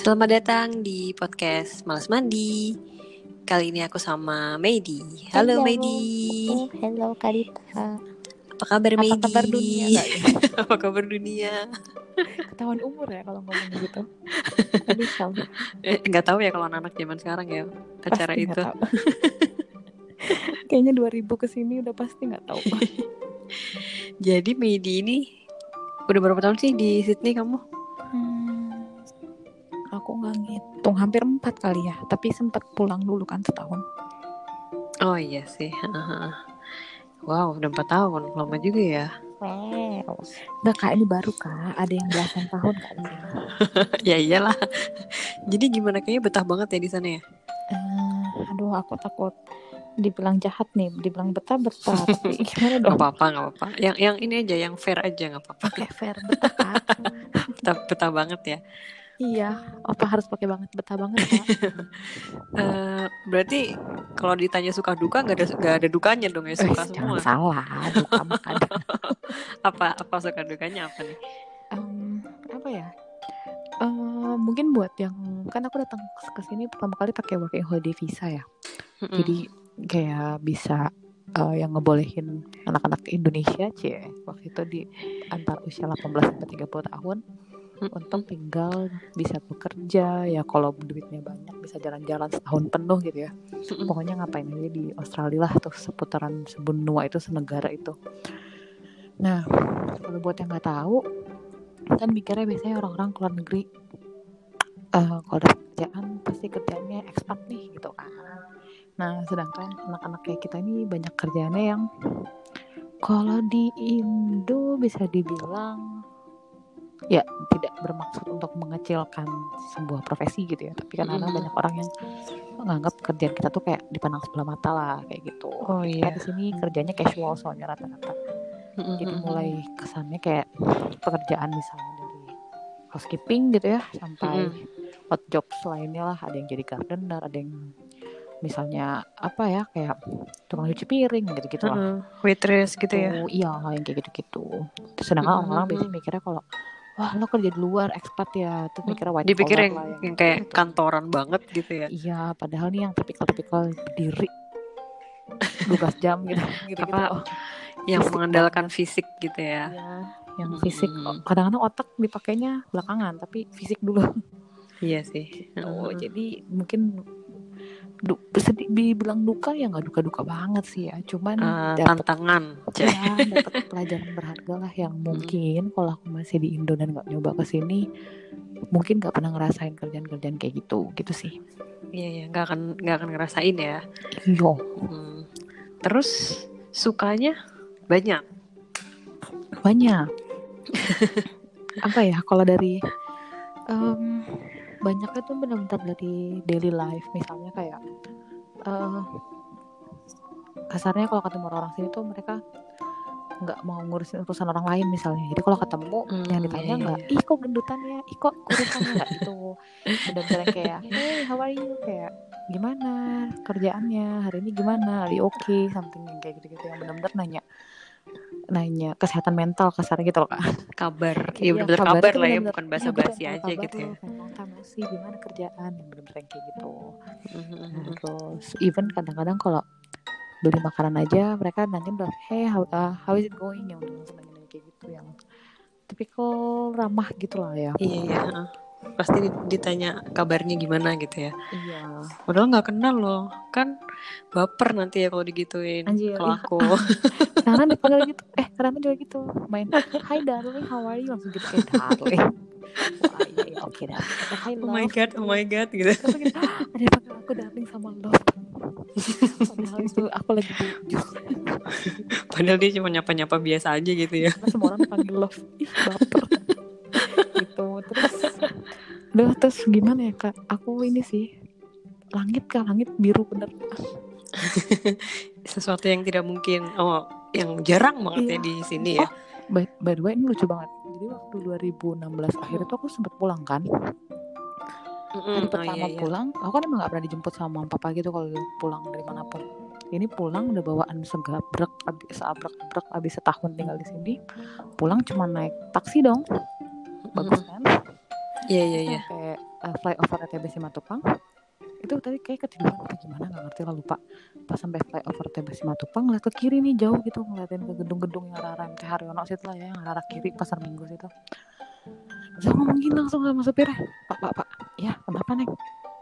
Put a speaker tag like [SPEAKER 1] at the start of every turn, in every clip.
[SPEAKER 1] Selamat datang di podcast Malas Mandi. Kali ini aku sama Medi. Halo,
[SPEAKER 2] Halo.
[SPEAKER 1] Medi.
[SPEAKER 2] Oh, hello Karita.
[SPEAKER 1] Apa kabar
[SPEAKER 2] Apa
[SPEAKER 1] Medi?
[SPEAKER 2] kabar dunia, ya?
[SPEAKER 1] Apa kabar dunia?
[SPEAKER 2] Ketahuan umur ya kalau ngomong gitu. Syam.
[SPEAKER 1] Eh, tahu ya kalau anak-anak zaman sekarang ya acara
[SPEAKER 2] Pasti
[SPEAKER 1] itu.
[SPEAKER 2] Kayaknya 2000 ke sini udah pasti nggak tahu.
[SPEAKER 1] Jadi Medi ini udah berapa tahun sih di Sydney kamu?
[SPEAKER 2] Aku nggak ngitung hampir empat kali ya. Tapi sempat pulang dulu kan setahun.
[SPEAKER 1] Oh iya sih. Wow, udah empat tahun, lama juga ya.
[SPEAKER 2] Wow. Nggak kak ini baru kak. Ada yang belasan tahun kak di sini.
[SPEAKER 1] ya iyalah. Jadi gimana kayaknya betah banget ya di sana ya?
[SPEAKER 2] Eh, aduh aku takut dibilang jahat nih, dibilang betah betah. tapi gimana
[SPEAKER 1] Gak apa-apa, gak apa-apa. Yang yang ini aja, yang fair aja nggak apa-apa.
[SPEAKER 2] Oke fair betah.
[SPEAKER 1] Betah, betah banget ya.
[SPEAKER 2] Iya, apa harus pakai banget betah banget kak?
[SPEAKER 1] Eh, berarti kalau ditanya suka duka nggak ada nggak ada dukanya dong ya suka
[SPEAKER 2] Eh, jangan
[SPEAKER 1] semua.
[SPEAKER 2] salah, duka mah ada.
[SPEAKER 1] Apa apa suka dukanya apa nih?
[SPEAKER 2] Em, apa ya? Eh, mungkin buat yang kan aku datang ke sini pertama kali pakai working holiday visa ya.
[SPEAKER 1] Mm-mm.
[SPEAKER 2] Jadi kayak bisa eh, yang ngebolehin anak-anak Indonesia cie waktu itu di antar usia 18 sampai 30 tahun Untuk tinggal bisa bekerja ya kalau duitnya banyak bisa jalan-jalan setahun penuh gitu ya. Pokoknya ngapain aja di Australia lah tuh seputaran sebenua itu senegara itu. Nah kalau buat yang nggak tahu kan mikirnya biasanya orang-orang keluar negeri eh kalau ada kerjaan pasti kerjanya ekspat nih gitu kan. Nah sedangkan anak-anak kayak kita ini banyak kerjaannya yang kalau di Indo bisa dibilang ya tidak bermaksud untuk mengecilkan sebuah profesi gitu ya tapi karena
[SPEAKER 1] Mm-mm.
[SPEAKER 2] banyak orang yang menganggap kerjaan kita tuh kayak dipandang sebelah mata lah kayak gitu
[SPEAKER 1] Oh iya.
[SPEAKER 2] di sini kerjanya casual soalnya rata-rata
[SPEAKER 1] Mm-mm.
[SPEAKER 2] jadi mulai kesannya kayak pekerjaan misalnya dari housekeeping gitu ya sampai hot jobs lainnya lah ada yang jadi gardener ada yang misalnya apa ya kayak tukang cuci piring gitu gitu lah
[SPEAKER 1] Mm-mm. Waitress gitu ya.
[SPEAKER 2] Tuh, iya yang kayak gitu-gitu Terus sedangkan
[SPEAKER 1] Mhm.
[SPEAKER 2] orang-orang biasanya mikirnya kalau wah lo kerja di luar ekspat ya terus mikirnya white
[SPEAKER 1] Dipikir yang,
[SPEAKER 2] lah
[SPEAKER 1] yang kayak
[SPEAKER 2] gitu.
[SPEAKER 1] kantoran banget gitu ya.
[SPEAKER 2] iya padahal nih yang tipikal-tipikal berdiri 12 jam gitu gitu,
[SPEAKER 1] Apa, Yang
[SPEAKER 2] Fisik
[SPEAKER 1] mengandalkan fisik gitu ya.
[SPEAKER 2] Iya, yang
[SPEAKER 1] Mhm.
[SPEAKER 2] fisik kadang-kadang otak dipakainya belakangan tapi fisik dulu
[SPEAKER 1] Iya sih.
[SPEAKER 2] oh
[SPEAKER 1] Mm-mm.
[SPEAKER 2] jadi mungkin du, sedih dibilang duka ya nggak duka-duka banget sih ya cuman
[SPEAKER 1] Eh,
[SPEAKER 2] dapat
[SPEAKER 1] tantangan.
[SPEAKER 2] Ya dapat pelajaran berharga lah yang mungkin kalau aku masih di Indo dan nggak nyoba ke sini mungkin nggak pernah ngerasain kerjaan-kerjaan kayak gitu gitu sih
[SPEAKER 1] Iya iya, nggak akan nggak akan ngerasain ya.
[SPEAKER 2] iya
[SPEAKER 1] Hmm. Terus sukanya banyak.
[SPEAKER 2] banyak apa ya kalau dari em, banyaknya tuh benar-benar dari daily life. Misalnya kayak eh kasarnya kalau ketemu orang sini tuh mereka nggak mau ngurusin urusan orang lain misalnya. Jadi kalau ketemu
[SPEAKER 1] Hmm,
[SPEAKER 2] yang ditanya
[SPEAKER 1] iya, iya,
[SPEAKER 2] nggak ih kok gendutannya? Ih kok kurusannya nggak gitu? Benar-benar yang kayak hey how are you? Kayak gimana kerjaannya? Hari ini gimana? Are you okay? Something yang kayak gitu-gitu yang benar-benar nanya nanya kesehatan mental kasarnya gitu loh kak
[SPEAKER 1] Kabar. Iya benar-benar
[SPEAKER 2] kabar
[SPEAKER 1] kabar lah ya, bukan
[SPEAKER 2] iya,
[SPEAKER 1] basa-basi
[SPEAKER 2] bener,
[SPEAKER 1] aja
[SPEAKER 2] kabar
[SPEAKER 1] gitu ya.
[SPEAKER 2] see, gimana kerjaan yang bener-bener kayak gitu
[SPEAKER 1] Mhm.
[SPEAKER 2] terus even kadang-kadang kalau beli makanan aja mereka nanti udah hey how, uh, how is it going yang udah langsung nanya kayak gitu yang tipikal ramah gitu lah ya
[SPEAKER 1] Iya iya. Pasti ditanya kabarnya gimana gitu ya.
[SPEAKER 2] iya
[SPEAKER 1] Padahal nggak kenal loh. Kan baper nanti ya kalau digituin. Kalau
[SPEAKER 2] iya.
[SPEAKER 1] aku.
[SPEAKER 2] karena dipanggil gitu eh karena juga gitu main hi darling how are you langsung gitu kayak darling wah iya iya oke dah hi
[SPEAKER 1] oh my god, oh my god gitu.
[SPEAKER 2] Gitu, ada yang panggil aku darling sama love padahal itu aku lagi
[SPEAKER 1] Padahal dia cuma nyapa-nyapa biasa aja gitu ya.
[SPEAKER 2] karena semua orang panggil love ih baper gitu terus udah terus gimana ya kak aku ini sih langit kak langit biru bener
[SPEAKER 1] Sesuatu yang tidak mungkin. Oh, yang jarang banget ya
[SPEAKER 2] Iya.
[SPEAKER 1] di sini ya.
[SPEAKER 2] by, by the way ini lucu banget jadi waktu 2016 akhir itu aku sempet pulang kan hari
[SPEAKER 1] Oh
[SPEAKER 2] pertama
[SPEAKER 1] iya iya.
[SPEAKER 2] pulang aku kan emang gak pernah dijemput sama mama papa gitu kalau pulang dari mana pun ini pulang udah bawaan segabrek abis seabrek-abrek abis setahun tinggal di sini pulang cuma naik taksi dong bagus kan?
[SPEAKER 1] Iya iya iya.
[SPEAKER 2] kayak uh, flyover TBC Matupang itu tadi kayak ketiduran apa gimana nggak ngerti lah lupa. Pas sampai flyover TBC Matupang ngeliat ke kiri nih jauh gitu ngeliatin ke gedung-gedung yang arah MT Haryono situ lah ya yang arah kiri pasar minggu situ. Terus aku ngomong gini langsung sama supirnya pak pak pak ya kenapa neng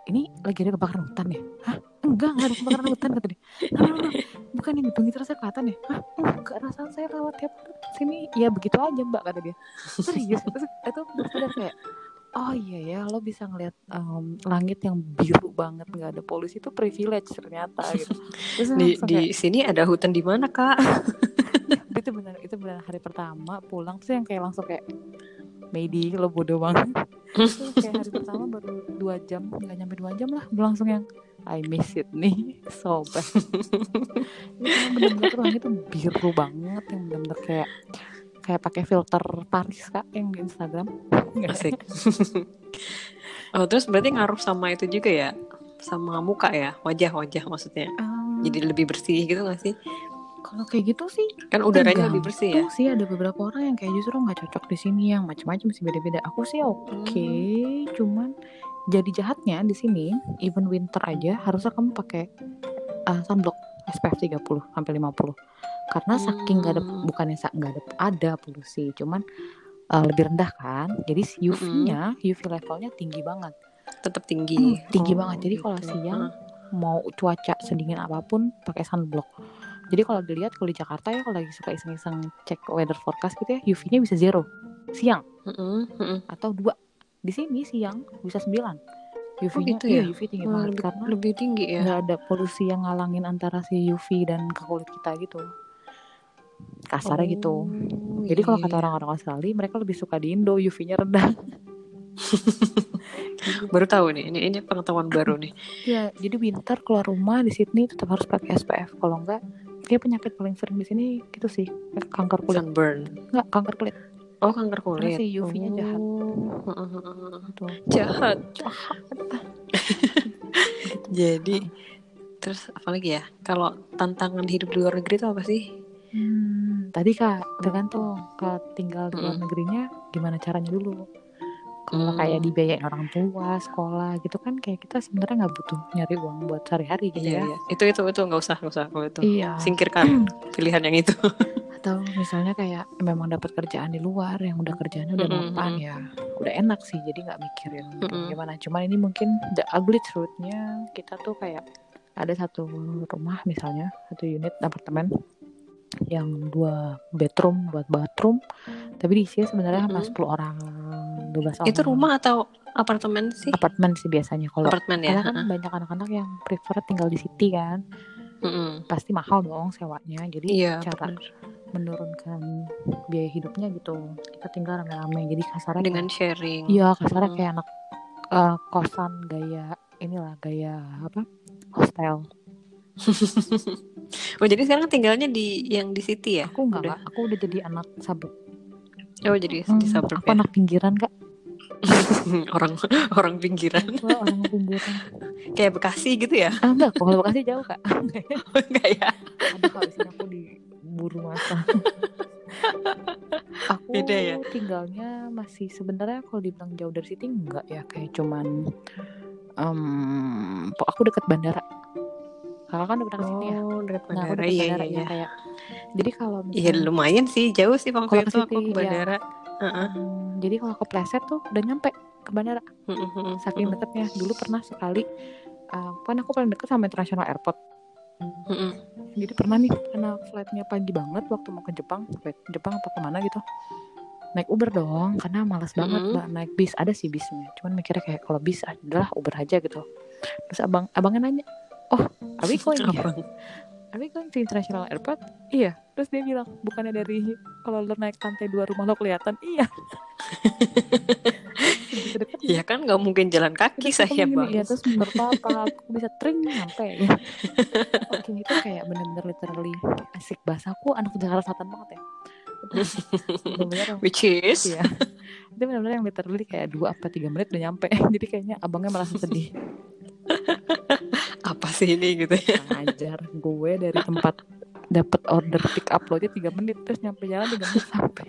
[SPEAKER 2] ini lagi ada kebakaran hutan ya? Hah? Enggak enggak ada kebakaran hutan kata dia. Nah, nah, nah, bukan yang gedung itu rasanya kelihatan ya? Hah? Enggak rasanya saya lewat tiap sini. Ya begitu aja mbak kata dia. Serius? Terus itu udah kayak oh iya ya lo bisa ngeliat um, langit yang biru banget nggak ada polusi itu privilege ternyata gitu.
[SPEAKER 1] Terus di di kayak, sini ada hutan di mana kak?
[SPEAKER 2] Itu benar itu benar hari pertama pulang tuh yang kayak langsung kayak Maybe lo bodoh banget. Terus kayak hari pertama baru dua jam. Nggak nyampe dua jam lah udah langsung yang I miss it nih sobat ini bener-bener langit itu biru banget yang bener-bener kayak kayak pakai filter Paris kak yang di Instagram.
[SPEAKER 1] Asik. Oh terus berarti ngaruh sama itu juga ya? Sama muka ya? Wajah wajah maksudnya? Um, jadi lebih bersih gitu gak sih
[SPEAKER 2] kalau kayak gitu sih
[SPEAKER 1] kan udaranya lebih bersih ya
[SPEAKER 2] sih ada beberapa orang yang kayak justru nggak cocok di sini yang macam-macam sih beda-beda aku sih oke okay, hmm. cuman jadi jahatnya di sini even winter aja harusnya kamu pakai uh, sunblock SPF 30 sampai 50 karena saking nggak ada hmm. bukannya nggak ada ada polusi cuman uh, lebih rendah kan jadi UV-nya mm. UV levelnya tinggi banget
[SPEAKER 1] tetap tinggi
[SPEAKER 2] hmm, tinggi oh, banget jadi gitu. kalau siang uh. mau cuaca sedingin apa pun pakai sunblock jadi kalau dilihat kalau di Jakarta ya kalau lagi suka iseng-iseng cek weather forecast gitu ya UV-nya bisa zero. Siang. Mm -hmm. atau dua. Di sini siang bisa sembilan. UV-nya oh gitu ya? iya, UV tinggi oh, banget
[SPEAKER 1] lebih,
[SPEAKER 2] karena
[SPEAKER 1] lebih tinggi ya?
[SPEAKER 2] nggak ada polusi yang ngalangin antara si UV dan ke kulit kita gitu. Kasarnya oh, gitu. Jadi kalau kata iya. orang-orang Australia mereka lebih suka di Indo UV-nya rendah.
[SPEAKER 1] Baru tahu nih ini ini pengetahuan baru nih.
[SPEAKER 2] Ya jadi winter keluar rumah di Sydney tetap harus pakai SPF kalau enggak kayak penyakit paling sering di sini gitu sih kanker kulit
[SPEAKER 1] sunburn
[SPEAKER 2] enggak kanker kulit
[SPEAKER 1] Oh kanker kulit.
[SPEAKER 2] Karena si UV-nya jahat.
[SPEAKER 1] Oh. Jahat. Jahat. Jadi terus apa lagi ya? Kalau tantangan hidup di luar negeri itu apa sih?
[SPEAKER 2] Hmm, tadi kak tergantung kalau tinggal di luar hmm. negerinya gimana caranya dulu. Kalau hmm. kayak dibiayain orang tua, sekolah gitu kan kayak kita sebenarnya nggak butuh nyari uang buat sehari-hari gitu iya, ya. Iya.
[SPEAKER 1] Itu itu itu nggak usah nggak usah kalau itu. Iya. Singkirkan pilihan yang itu.
[SPEAKER 2] atau misalnya kayak memang dapat kerjaan di luar yang udah kerjanya udah mm -hmm. ya udah enak sih jadi nggak mikirin mm -hmm. gimana cuman ini mungkin the ugly truthnya kita tuh kayak ada satu rumah misalnya satu unit apartemen yang dua bedroom buat bathroom tapi diisi sebenarnya mm -hmm. 10 orang 12 orang
[SPEAKER 1] itu rumah atau apartemen sih?
[SPEAKER 2] Apartemen sih biasanya. Kalau
[SPEAKER 1] apartemen ya
[SPEAKER 2] kan banyak anak-anak yang prefer tinggal di city kan. Mm -hmm. pasti mahal dong sewanya. Jadi iya, cara bener. menurunkan biaya hidupnya gitu kita tinggal rame-rame. Jadi kasarnya
[SPEAKER 1] dengan kayak, sharing.
[SPEAKER 2] Iya kasarnya hmm. kayak anak uh, kosan gaya inilah gaya apa hostel.
[SPEAKER 1] Oh jadi sekarang tinggalnya di yang di city ya?
[SPEAKER 2] Aku enggak udah. aku udah jadi anak sabuk
[SPEAKER 1] oh jadi hmm, di sabuk
[SPEAKER 2] aku ya? anak pinggiran kak?
[SPEAKER 1] Orang orang pinggiran.
[SPEAKER 2] Oh, orang pinggiran.
[SPEAKER 1] Kayak Bekasi gitu ya?
[SPEAKER 2] Ah, enggak kalau Bekasi jauh kak.
[SPEAKER 1] Enggak ya?
[SPEAKER 2] Ada kalau aku di buru masa. Aku Beda ya? tinggalnya masih sebenarnya kalau dibilang jauh dari situ enggak ya. Kayak cuman um, aku deket bandara kalau kan udah
[SPEAKER 1] oh,
[SPEAKER 2] sini ya
[SPEAKER 1] deket bandara, nah, aku deket iya, bandara
[SPEAKER 2] iya, ya, kayak jadi kalau
[SPEAKER 1] iya lumayan sih jauh sih waktu itu aku ke bandara ya.
[SPEAKER 2] uh-uh. um, jadi kalau ke pleset tuh udah nyampe ke bandara saking deketnya dulu pernah sekali uh, kan aku paling deket sama international airport Mm-mm. Jadi pernah nih karena flightnya pagi banget waktu mau ke Jepang, flight Jepang apa ke mana gitu. Naik Uber dong, karena malas banget mm-hmm. mbak naik bis. Ada sih bisnya, cuman mikirnya kayak kalau bis adalah Uber aja gitu. Terus abang abangnya nanya, oh, are we going? Are we going to international airport? Iya. Terus dia bilang, bukannya dari kalau lo naik lantai dua rumah lo kelihatan? Iya.
[SPEAKER 1] Iya kan nggak mungkin jalan kaki saya bang.
[SPEAKER 2] Iya terus menurut apa aku bisa tring nyampe ya. Oke itu kayak bener-bener literally asik bahasaku anak Jakarta Selatan banget ya.
[SPEAKER 1] Which is
[SPEAKER 2] ya. Itu benar-benar yang literally kayak dua apa tiga menit udah nyampe. Jadi kayaknya abangnya merasa sedih.
[SPEAKER 1] Apa sih ini gitu ya?
[SPEAKER 2] Ajar gue dari tempat dapat order pick up lo aja tiga menit terus nyampe jalan tiga menit sampai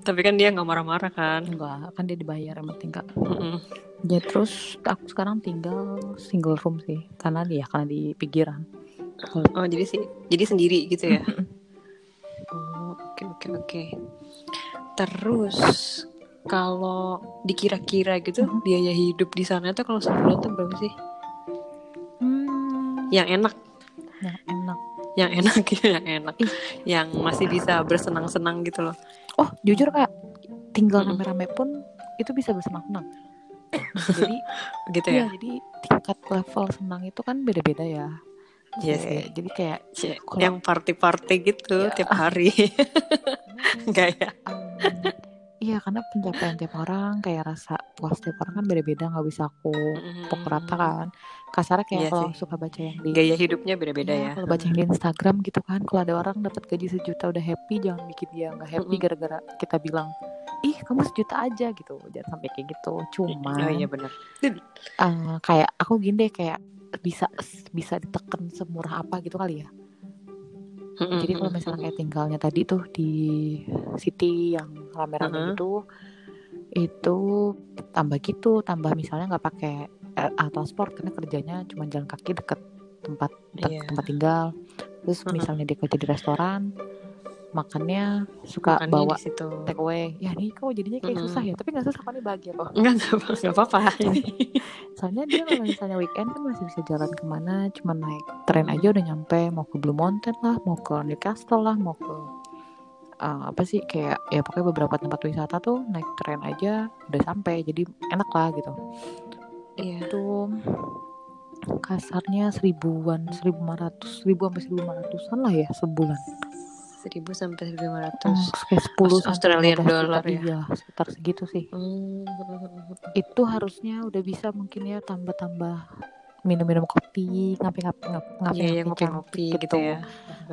[SPEAKER 1] Tapi kan dia nggak marah-marah kan?
[SPEAKER 2] Enggak, kan dia dibayar yang penting kak.
[SPEAKER 1] Mm-mm.
[SPEAKER 2] Ya terus aku sekarang tinggal single room sih, karena dia karena di pinggiran.
[SPEAKER 1] Oh jadi sih, jadi sendiri gitu ya? Oh, oke oke oke. Terus kalau dikira-kira gitu
[SPEAKER 2] Mhm.
[SPEAKER 1] biaya hidup di sana tuh kalau sebulan tuh berapa sih?
[SPEAKER 2] Hmm,
[SPEAKER 1] Yang enak,
[SPEAKER 2] yang enak.
[SPEAKER 1] yang enak gitu, yang enak,
[SPEAKER 2] Ih.
[SPEAKER 1] yang masih bisa bersenang-senang gitu loh.
[SPEAKER 2] Oh jujur kak, tinggal
[SPEAKER 1] Mm-mm.
[SPEAKER 2] rame-rame pun itu bisa bersenang-senang. jadi
[SPEAKER 1] Gitu
[SPEAKER 2] iya,
[SPEAKER 1] ya?
[SPEAKER 2] jadi tingkat level senang itu kan beda-beda ya.
[SPEAKER 1] Iya
[SPEAKER 2] Kayak-
[SPEAKER 1] sih.
[SPEAKER 2] Jadi kayak
[SPEAKER 1] Cie,
[SPEAKER 2] Kalau-
[SPEAKER 1] yang party-party gitu
[SPEAKER 2] Ya.
[SPEAKER 1] tiap hari. Enggak ya?
[SPEAKER 2] um, iya karena pencapaian tiap orang kayak rasa puas tiap orang kan beda-beda nggak bisa aku pukul rata kan. Kasarnya kayak
[SPEAKER 1] Iya
[SPEAKER 2] kalau
[SPEAKER 1] sih.
[SPEAKER 2] suka baca yang di
[SPEAKER 1] Gaya hidupnya beda-beda
[SPEAKER 2] Iya,
[SPEAKER 1] ya.
[SPEAKER 2] Kalau baca yang di Instagram gitu kan, kalau ada orang dapat gaji sejuta udah happy, jangan bikin dia nggak happy gara-gara kita bilang, ih kamu sejuta aja gitu, jangan sampai kayak gitu. Cuma
[SPEAKER 1] Oh iya benar.
[SPEAKER 2] eh, kayak aku gini deh kayak bisa bisa diteken semurah apa gitu kali ya. Jadi kalau misalnya kayak tinggalnya tadi tuh di city yang rame-rame
[SPEAKER 1] Mm-mm.
[SPEAKER 2] gitu, itu tambah gitu, tambah misalnya nggak pakai eh, ah, transport karena kerjanya cuma jalan kaki deket tempat te-
[SPEAKER 1] Iya.
[SPEAKER 2] tempat tinggal. Terus
[SPEAKER 1] Mm-mm.
[SPEAKER 2] misalnya dia kerja di restoran, makannya suka
[SPEAKER 1] Makannya
[SPEAKER 2] bawa
[SPEAKER 1] situ.
[SPEAKER 2] take away. Ya nih kok jadinya kayak
[SPEAKER 1] Mm-mm.
[SPEAKER 2] susah ya, tapi nggak susah kok nih bahagia kok.
[SPEAKER 1] Apa- enggak apa-apa.
[SPEAKER 2] Soalnya dia kalau misalnya weekend kan masih bisa jalan ke mana, cuma naik tren aja udah nyampe, mau ke Blue Mountain lah, mau ke Newcastle lah, mau ke uh, apa sih kayak ya pokoknya beberapa tempat wisata tuh naik tren aja udah sampai, jadi enak lah gitu.
[SPEAKER 1] Iya.
[SPEAKER 2] Itu kasarnya seribuan, seribu lima ratus, seribu sampai seribu lima ratusan lah ya sebulan.
[SPEAKER 1] 1000 sampai 1500.
[SPEAKER 2] Hmm, kayak sepuluh
[SPEAKER 1] Aus- Australian dollar ya?
[SPEAKER 2] Iya, sekitar segitu sih.
[SPEAKER 1] Hmm.
[SPEAKER 2] itu harusnya udah bisa mungkin ya tambah-tambah minum-minum kopi, ngapain-ngapain ngapain
[SPEAKER 1] Iya, yang ngopi-ngopi gitu ya.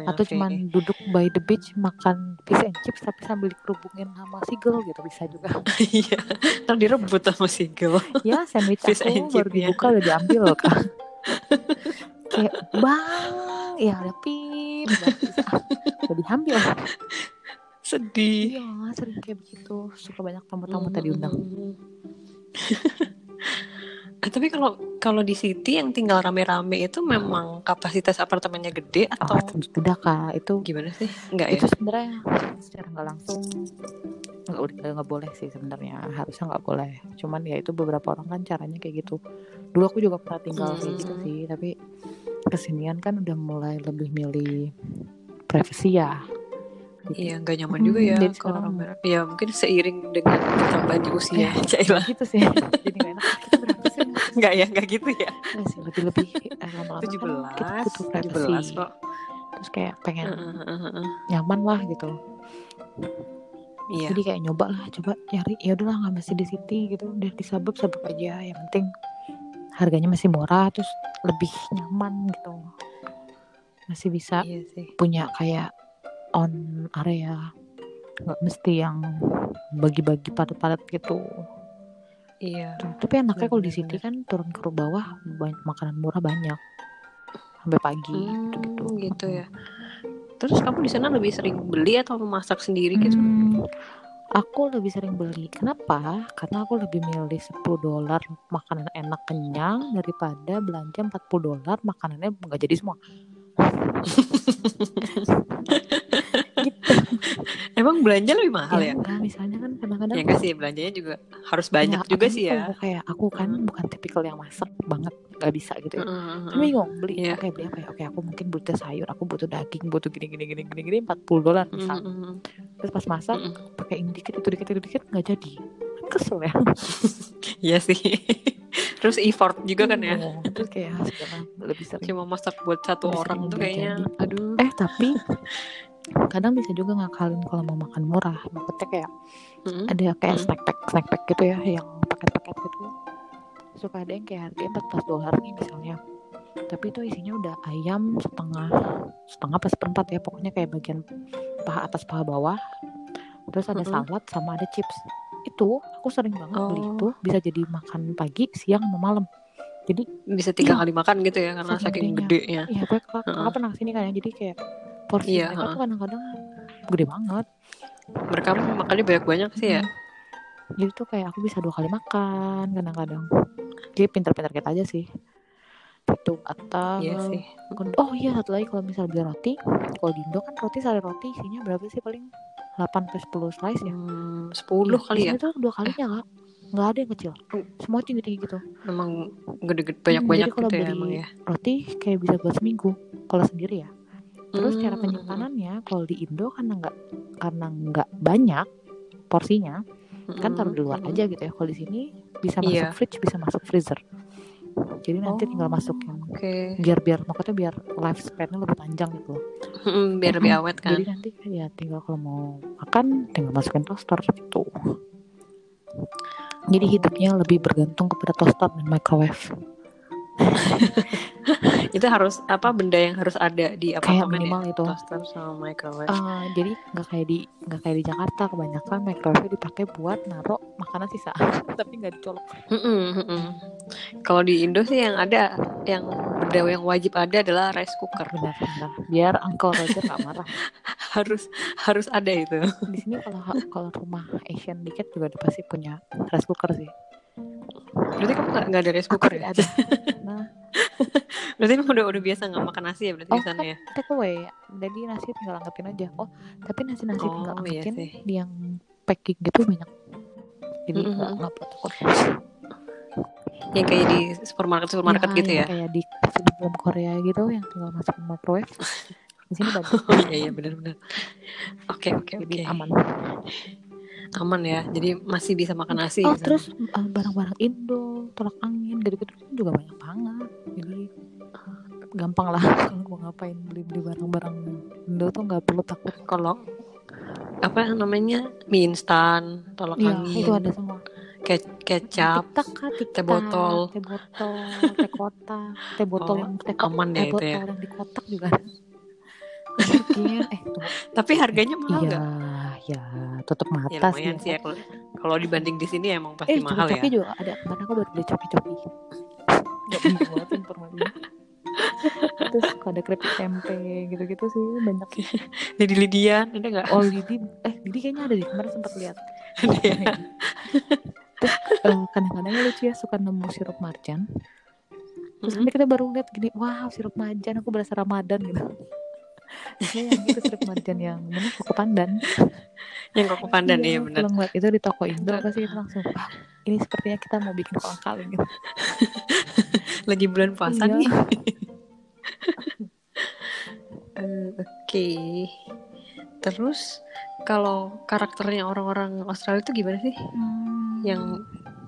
[SPEAKER 2] Atau cuman duduk by the beach makan fish and chips tapi sambil dikerubungin sama seagull gitu bisa juga.
[SPEAKER 1] Iya. Ntar direbut sama Sigel.
[SPEAKER 2] ya sandwich
[SPEAKER 1] Fish
[SPEAKER 2] aku
[SPEAKER 1] and
[SPEAKER 2] baru
[SPEAKER 1] ya.
[SPEAKER 2] dibuka udah diambil loh kan. Kayak bang, ya ada pip, udah diambil.
[SPEAKER 1] Sedih.
[SPEAKER 2] Iya sering kayak begitu, suka banyak tamu-tamu tadi undang.
[SPEAKER 1] Hmm. Eh, tapi kalau kalau di city yang tinggal rame-rame itu memang kapasitas apartemennya gede atau
[SPEAKER 2] Oh, sudah kak itu
[SPEAKER 1] gimana sih? Enggak ya?
[SPEAKER 2] itu sebenarnya secara nggak langsung nggak udah nggak boleh sih sebenarnya harusnya nggak boleh cuman ya itu beberapa orang kan caranya kayak gitu dulu aku juga pernah tinggal kayak gitu
[SPEAKER 1] Hmm.
[SPEAKER 2] sih tapi kesinian kan udah mulai lebih milih privacy ya Jadi,
[SPEAKER 1] Iya, nggak nyaman
[SPEAKER 2] Hmm,
[SPEAKER 1] juga ya
[SPEAKER 2] jadi
[SPEAKER 1] kalau rame-rame. Ya mungkin seiring dengan bertambahnya usia.
[SPEAKER 2] Ya, gitu sih jadi nggak enak kita berapa sih
[SPEAKER 1] Enggak ya, enggak gitu ya.
[SPEAKER 2] Nggak sih lebih lebih eh, lama-lama kan
[SPEAKER 1] 17,
[SPEAKER 2] kita butuh privacy
[SPEAKER 1] 17 kok.
[SPEAKER 2] terus kayak pengen
[SPEAKER 1] Heeh, heeh, heeh.
[SPEAKER 2] nyaman lah gitu
[SPEAKER 1] Iya.
[SPEAKER 2] jadi kayak nyoba lah coba cari ya udahlah nggak mesti di city gitu udah di suburb suburb aja yang penting harganya masih murah terus lebih nyaman gitu masih bisa
[SPEAKER 1] Iya sih.
[SPEAKER 2] punya kayak on area nggak mesti yang bagi-bagi padat-padat gitu
[SPEAKER 1] Iya.
[SPEAKER 2] Tuh, tapi enaknya kalau di city kan turun ke bawah banyak makanan murah banyak sampai pagi
[SPEAKER 1] Hmm,
[SPEAKER 2] gitu
[SPEAKER 1] gitu ya. Terus kamu di sana lebih sering beli atau memasak sendiri gitu?
[SPEAKER 2] Hmm, aku lebih sering beli. Kenapa? Karena aku lebih milih 10 dolar makanan enak kenyang daripada belanja 40 dolar makanannya nggak jadi semua.
[SPEAKER 1] Emang belanja lebih mahal ya?
[SPEAKER 2] enggak, misalnya kan kadang-kadang
[SPEAKER 1] Ya enggak sih, belanjanya juga harus banyak
[SPEAKER 2] Ya,
[SPEAKER 1] juga sih ya.
[SPEAKER 2] kayak aku kan
[SPEAKER 1] Hmm.
[SPEAKER 2] bukan tipikal yang masak banget, nggak bisa gitu ya.
[SPEAKER 1] Heeh,
[SPEAKER 2] Cuma
[SPEAKER 1] heeh.
[SPEAKER 2] bingung beli,
[SPEAKER 1] Iya.
[SPEAKER 2] oke beli apa ya? Oke aku mungkin butuh sayur, aku butuh daging, butuh gini gini gini gini gini 40 dolar misal.
[SPEAKER 1] Mm, mm, mm.
[SPEAKER 2] Terus pas masak
[SPEAKER 1] Mm,
[SPEAKER 2] pakai ini dikit itu dikit itu dikit nggak jadi. Kan Kesel ya.
[SPEAKER 1] Iya sih. Terus effort juga kan ya.
[SPEAKER 2] Iya, Terus kayak lebih sering.
[SPEAKER 1] Cuma masak buat satu
[SPEAKER 2] Lebih
[SPEAKER 1] orang tuh kayaknya
[SPEAKER 2] jadi.
[SPEAKER 1] aduh.
[SPEAKER 2] Eh tapi kadang bisa juga ngakalin kalau mau makan murah. Maksudnya kayak
[SPEAKER 1] Mm,
[SPEAKER 2] ada kayak
[SPEAKER 1] Mm.
[SPEAKER 2] snack pack snack pack gitu ya yang paket-paket gitu. Suka ada yang kayak harganya 14 dolar nih misalnya. Tapi itu isinya udah ayam setengah setengah pas seperempat ya pokoknya kayak bagian paha atas paha bawah. Terus ada
[SPEAKER 1] Mm-mm.
[SPEAKER 2] salad sama ada chips. Itu aku sering banget beli
[SPEAKER 1] Oh.
[SPEAKER 2] itu bisa jadi makan pagi, siang, sama malam. Jadi
[SPEAKER 1] Bisa tiga
[SPEAKER 2] Iya.
[SPEAKER 1] kali makan gitu ya karena
[SPEAKER 2] Saking gedenya.
[SPEAKER 1] gedenya.
[SPEAKER 2] Iya, gue
[SPEAKER 1] Heeh.
[SPEAKER 2] kakak pernah ke sini kan ya, jadi kayak porsi
[SPEAKER 1] Iya,
[SPEAKER 2] mereka tuh kadang-kadang gede banget.
[SPEAKER 1] mereka makannya banyak-banyak sih ya.
[SPEAKER 2] jadi tuh kayak aku bisa dua kali makan kadang-kadang jadi pinter-pinter kita aja sih itu atau
[SPEAKER 1] Iya sih.
[SPEAKER 2] oh iya satu lagi kalau misal beli roti kalau di Indo kan roti sari roti isinya berapa sih paling 8 sampai 10 slice ya
[SPEAKER 1] Hmm, 10
[SPEAKER 2] Iya,
[SPEAKER 1] kali ya.
[SPEAKER 2] tuh dua kalinya kak nggak ada yang kecil
[SPEAKER 1] Hmm.
[SPEAKER 2] semua tinggi-tinggi gitu
[SPEAKER 1] Memang gede-gede banyak-banyak
[SPEAKER 2] jadi kalau
[SPEAKER 1] gitu ya
[SPEAKER 2] beli-
[SPEAKER 1] emang ya.
[SPEAKER 2] roti kayak bisa buat seminggu kalau sendiri ya terus cara
[SPEAKER 1] Hmm,
[SPEAKER 2] penyimpanannya kalau di Indo karena nggak karena nggak banyak porsinya kan taruh di luar
[SPEAKER 1] hmm,
[SPEAKER 2] aja gitu ya kalau di sini bisa masuk
[SPEAKER 1] Iya.
[SPEAKER 2] fridge bisa masuk freezer jadi nanti
[SPEAKER 1] Oh,
[SPEAKER 2] tinggal masukin
[SPEAKER 1] Oke.
[SPEAKER 2] biar biar makanya biar lifespan-nya lebih panjang gitu loh.
[SPEAKER 1] Hmm, Biar lebih awet kan.
[SPEAKER 2] jadi nanti ya tinggal kalau mau makan tinggal masukin toaster gitu jadi hidupnya lebih bergantung kepada toaster dan microwave
[SPEAKER 1] Itu harus apa benda yang harus ada di
[SPEAKER 2] kayak
[SPEAKER 1] ya?
[SPEAKER 2] minimal itu
[SPEAKER 1] Toaster sama microwave.
[SPEAKER 2] Eh, jadi nggak kayak di nggak kayak di Jakarta kebanyakan microwave dipakai buat naruh makanan sisa tapi nggak dicolok.
[SPEAKER 1] Kalau di Indo sih yang ada yang benda yang wajib ada adalah rice cooker.
[SPEAKER 2] benar benar biar Uncle Roger nggak marah
[SPEAKER 1] Harus harus ada itu.
[SPEAKER 2] di sini kalau kalau rumah Asian dikit juga pasti punya rice cooker sih
[SPEAKER 1] Berarti kamu nggak nggak ada rice cooker ya?
[SPEAKER 2] ada nah
[SPEAKER 1] Berarti kamu udah udah biasa nggak makan nasi ya berarti
[SPEAKER 2] Oh,
[SPEAKER 1] di sana ya?
[SPEAKER 2] take away jadi nasi tinggal angkatin aja oh tapi nasi nasi tinggal
[SPEAKER 1] Oh, iya
[SPEAKER 2] angkatin
[SPEAKER 1] sih.
[SPEAKER 2] di yang packing gitu banyak jadi nggak nggak perlu takut
[SPEAKER 1] Yang kayak di supermarket supermarket
[SPEAKER 2] Ya,
[SPEAKER 1] gitu ya?
[SPEAKER 2] kayak di film Korea gitu yang tinggal masukin microwave di sini banyak
[SPEAKER 1] Oh iya iya benar-benar. Oke oke oke.
[SPEAKER 2] jadi aman
[SPEAKER 1] Aman ya. Jadi masih bisa makan nasi.
[SPEAKER 2] oh
[SPEAKER 1] sana.
[SPEAKER 2] terus uh, barang-barang Indo tolak angin gitu-gitu juga banyak banget jadi gampang lah kalau mau ngapain beli-beli barang-barang Indo tuh nggak perlu takut
[SPEAKER 1] kalau apa namanya mie instan, tolak
[SPEAKER 2] Iya,
[SPEAKER 1] angin,
[SPEAKER 2] itu ada semua.
[SPEAKER 1] ke- kecap,
[SPEAKER 2] Tiktak kah, tiktak,
[SPEAKER 1] teh botol.
[SPEAKER 2] teh botol, teh kotak, teh botol
[SPEAKER 1] Oh,
[SPEAKER 2] teh kotak,
[SPEAKER 1] aman ya itu
[SPEAKER 2] botol
[SPEAKER 1] ya.
[SPEAKER 2] yang di kotak juga eh
[SPEAKER 1] tapi harganya mahal
[SPEAKER 2] iya? Ya tutup
[SPEAKER 1] Ya
[SPEAKER 2] mata sih.
[SPEAKER 1] lumayan sih ya kalau kalau dibanding di sini emang
[SPEAKER 2] Eh,
[SPEAKER 1] pasti mahal ya.
[SPEAKER 2] coki juga ada. Kemarin aku baru beli coki-coki. Gak banget informasinya. Terus ada keripik tempe gitu-gitu sih banyak sih.
[SPEAKER 1] Jadi Lidian ada nggak?
[SPEAKER 2] Oh Lidi, eh Lidi kayaknya ada deh. Kemarin sempat lihat.
[SPEAKER 1] Ada ya?
[SPEAKER 2] Terus eh, kadang-kadang lucu ya suka nemu sirup marjan. Terus
[SPEAKER 1] Mm-mm.
[SPEAKER 2] nanti kita baru lihat gini, wow sirup marjan, aku berasa Ramadan gitu. Ini yang itu marjan yang mana koko pandan.
[SPEAKER 1] Yang koko pandan iya
[SPEAKER 2] Iya,
[SPEAKER 1] benar.
[SPEAKER 2] Kalau ngeliat itu di toko Indo pasti kita langsung, wah ini sepertinya kita mau bikin kolang kaling gitu.
[SPEAKER 1] Lagi bulan puasa
[SPEAKER 2] Iya.
[SPEAKER 1] nih. Eh, Oke. Terus kalau karakternya orang-orang Australia itu gimana sih?
[SPEAKER 2] Hmm,
[SPEAKER 1] Yang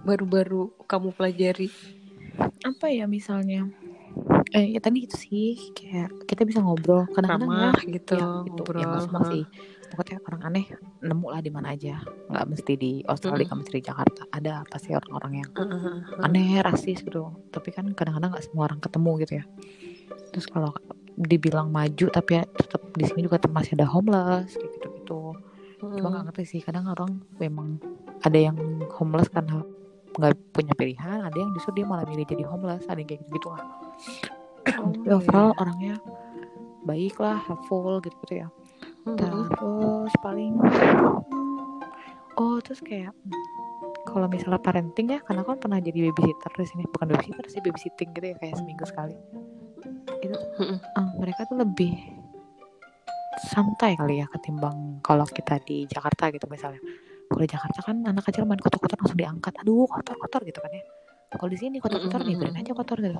[SPEAKER 1] baru-baru kamu pelajari?
[SPEAKER 2] apa ya misalnya? Eh ya tadi itu sih kayak kita bisa ngobrol kadang-kadang ya.
[SPEAKER 1] Ramah gitu,
[SPEAKER 2] ya, gitu.
[SPEAKER 1] ngobrol.
[SPEAKER 2] Ya, semua sih. Pokoknya orang aneh nemu lah di mana aja. Nggak mesti di Australia, nggak mesti di Jakarta. Ada pasti orang-orang yang aneh rasis gitu tapi kan kadang-kadang nggak semua orang ketemu gitu ya terus kalau dibilang maju tapi ya tetap di sini juga masih ada homeless kayak gitu gitu cuma nggak ngerti sih kadang orang memang ada yang homeless karena nggak punya pilihan ada yang justru dia malah milih jadi homeless ada yang kayak gitu gitu lah
[SPEAKER 1] Oh,
[SPEAKER 2] tapi overall orangnya baik lah helpful gitu gitu ya.
[SPEAKER 1] Mm-mm.
[SPEAKER 2] terus paling hmm, oh terus kayak kalau misalnya parenting ya karena kan pernah jadi babysitter di sini bukan babysitter sih babysitting gitu ya kayak seminggu sekali. Itu
[SPEAKER 1] Mm-mm.
[SPEAKER 2] eh, mereka tuh lebih santai kali ya ketimbang kalau kita di Jakarta gitu misalnya kalau di Jakarta kan anak kecil main kotor-kotor langsung diangkat. Aduh kotor-kotor gitu kan ya. Kalau di sini kotor-kotor nih
[SPEAKER 1] Mm-mm.
[SPEAKER 2] biarin aja kotor gitu.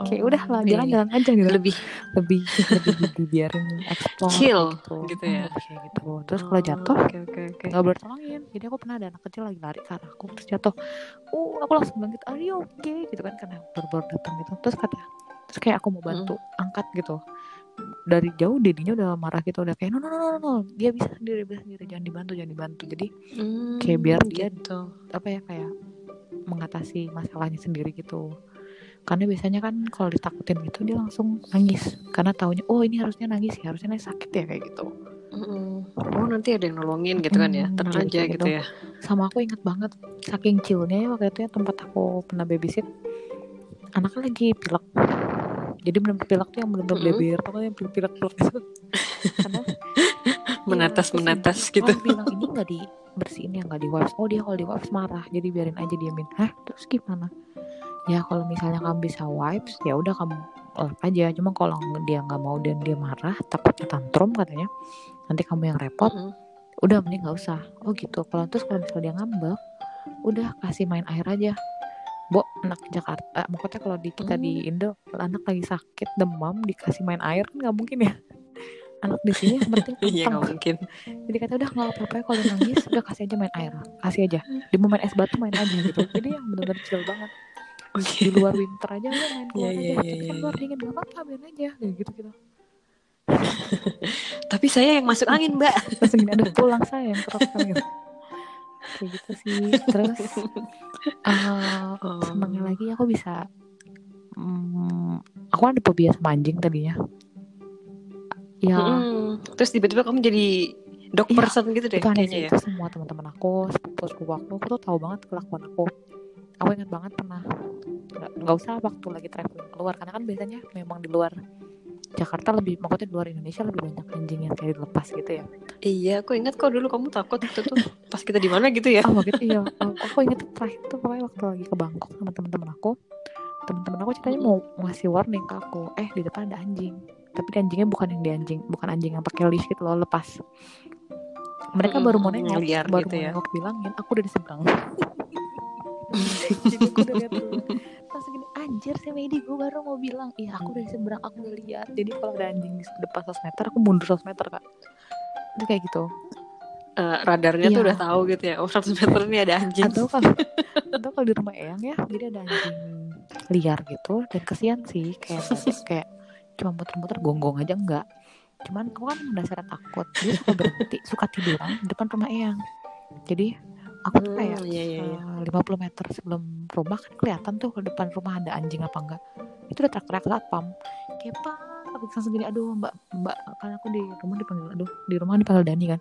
[SPEAKER 2] Kayak
[SPEAKER 1] Oh,
[SPEAKER 2] udah lah
[SPEAKER 1] iya.
[SPEAKER 2] jalan-jalan aja gitu.
[SPEAKER 1] Lebih
[SPEAKER 2] lebih lebih dibiarin explore
[SPEAKER 1] Chill
[SPEAKER 2] gitu,
[SPEAKER 1] gitu
[SPEAKER 2] Hmm,
[SPEAKER 1] ya.
[SPEAKER 2] kayak gitu. Terus kalau jatuh
[SPEAKER 1] Oke oke oke.
[SPEAKER 2] nggak boleh tolongin. Jadi aku pernah ada anak kecil lagi lari ke arahku terus jatuh. Uh aku langsung bangkit are you okay? Gitu kan karena baru-baru datang gitu. Terus kata terus kayak aku mau bantu angkat gitu dari jauh dedinya udah marah gitu udah kayak no no no no, no. dia bisa sendiri bisa sendiri jangan dibantu jangan dibantu jadi
[SPEAKER 1] Hmm,
[SPEAKER 2] kayak biar dia-
[SPEAKER 1] gitu.
[SPEAKER 2] apa ya kayak mengatasi masalahnya sendiri gitu karena biasanya kan kalau ditakutin gitu dia langsung nangis karena taunya oh ini harusnya nangis ya harusnya nangis sakit ya kayak gitu
[SPEAKER 1] Mm-mm. Oh nanti ada yang nolongin gitu kan ya, tenang aja gitu
[SPEAKER 2] gitu.
[SPEAKER 1] ya.
[SPEAKER 2] sama aku ingat banget saking chillnya ya waktu itu ya tempat aku pernah babysit anaknya lagi pilek jadi benar pilek tuh yang benar-benar
[SPEAKER 1] Mm-mm.
[SPEAKER 2] beber pokoknya pilek pilek pilek gitu. Karena
[SPEAKER 1] menetes
[SPEAKER 2] terus
[SPEAKER 1] menetes gitu.
[SPEAKER 2] orang bilang ini nggak dibersihin ya nggak di wipes oh dia kalau di wipes marah jadi biarin aja diamin hah? Terus gimana? Ya kalau misalnya kamu bisa wipes ya udah kamu lap aja. Cuma kalau dia nggak mau dan dia marah takutnya tantrum katanya. Nanti kamu yang repot.
[SPEAKER 1] Mm-mm.
[SPEAKER 2] udah mending nggak usah. Oh gitu. Kalau terus kalau misalnya dia ngambek udah kasih main air aja Bo, anak Jakarta, maksudnya kalau di kita di Indo, anak lagi sakit demam dikasih main air kan nggak mungkin ya. Anak di sini yang penting
[SPEAKER 1] iya nggak mungkin
[SPEAKER 2] Jadi kata udah nggak apa-apa ya kalau nangis, udah kasih aja main air, kasih aja. Dia mau main es batu main aja gitu. Jadi yang benar-benar chill banget. Di luar winter aja udah main keluar
[SPEAKER 1] Iya,
[SPEAKER 2] aja. Tapi
[SPEAKER 1] iya,
[SPEAKER 2] kan luar dingin nggak apa-apa, biarin aja. Kayak gitu gitu.
[SPEAKER 1] tapi saya yang masuk angin mbak
[SPEAKER 2] gini ada pulang saya yang kerap gitu. Kayak gitu sih. Terus
[SPEAKER 1] Oh.
[SPEAKER 2] senangnya lagi aku bisa hmm, aku ada fobia sama anjing tadinya ya
[SPEAKER 1] Mm-mm. terus tiba-tiba kamu jadi dog
[SPEAKER 2] Iya,
[SPEAKER 1] person gitu deh
[SPEAKER 2] itu
[SPEAKER 1] kayaknya ya
[SPEAKER 2] itu semua teman-teman aku sepupu sepupu aku aku tuh tahu banget kelakuan aku aku ingat banget pernah nggak nggak usah waktu lagi traveling keluar karena kan biasanya memang di luar Jakarta lebih maksudnya di luar Indonesia lebih banyak anjing yang kayak dilepas gitu ya?
[SPEAKER 1] Iya aku ingat kok dulu kamu takut itu tuh pas kita di mana gitu ya?
[SPEAKER 2] Oh gitu iya Oh, aku ingat terakhir tuh pokoknya waktu lagi ke Bangkok sama teman-teman aku. Teman-teman aku ceritanya mau ngasih warning ke aku eh di depan ada anjing. Tapi anjingnya bukan yang di anjing bukan anjing yang pakai leash gitu loh lepas. Mereka baru mau nengok baru
[SPEAKER 1] gitu
[SPEAKER 2] mau
[SPEAKER 1] ya.
[SPEAKER 2] nengok bilangin aku udah di seberang. Jadi aku udah lihat anjir si Medi. Gue baru mau bilang iya aku udah di seberang aku udah lihat. Jadi kalau ada anjing di depan 100 meter aku mundur 100 meter kak. Itu kayak gitu.
[SPEAKER 1] Eh, radarnya tuh
[SPEAKER 2] Iya.
[SPEAKER 1] udah tahu gitu ya oh 100 meter ini ada anjing.
[SPEAKER 2] Atau kalau atau kalau di rumah Eyang ya jadi ada anjing liar gitu. Dan kesian sih kayak kayak cuma muter-muter gonggong aja enggak. Cuman aku kan dasarnya takut dia suka berhenti suka tiduran di depan rumah Eyang. Jadi aku tuh kayak
[SPEAKER 1] Hmm, iya, iya, iya.
[SPEAKER 2] eh, 50 meter sebelum rumah kan kelihatan tuh kalau depan rumah ada anjing apa enggak. Itu udah teriak-teriak satpam. Kayak pak aku langsung gini aduh mbak mbak kan aku di rumah dipanggil aduh di rumah dipanggil Dani kan.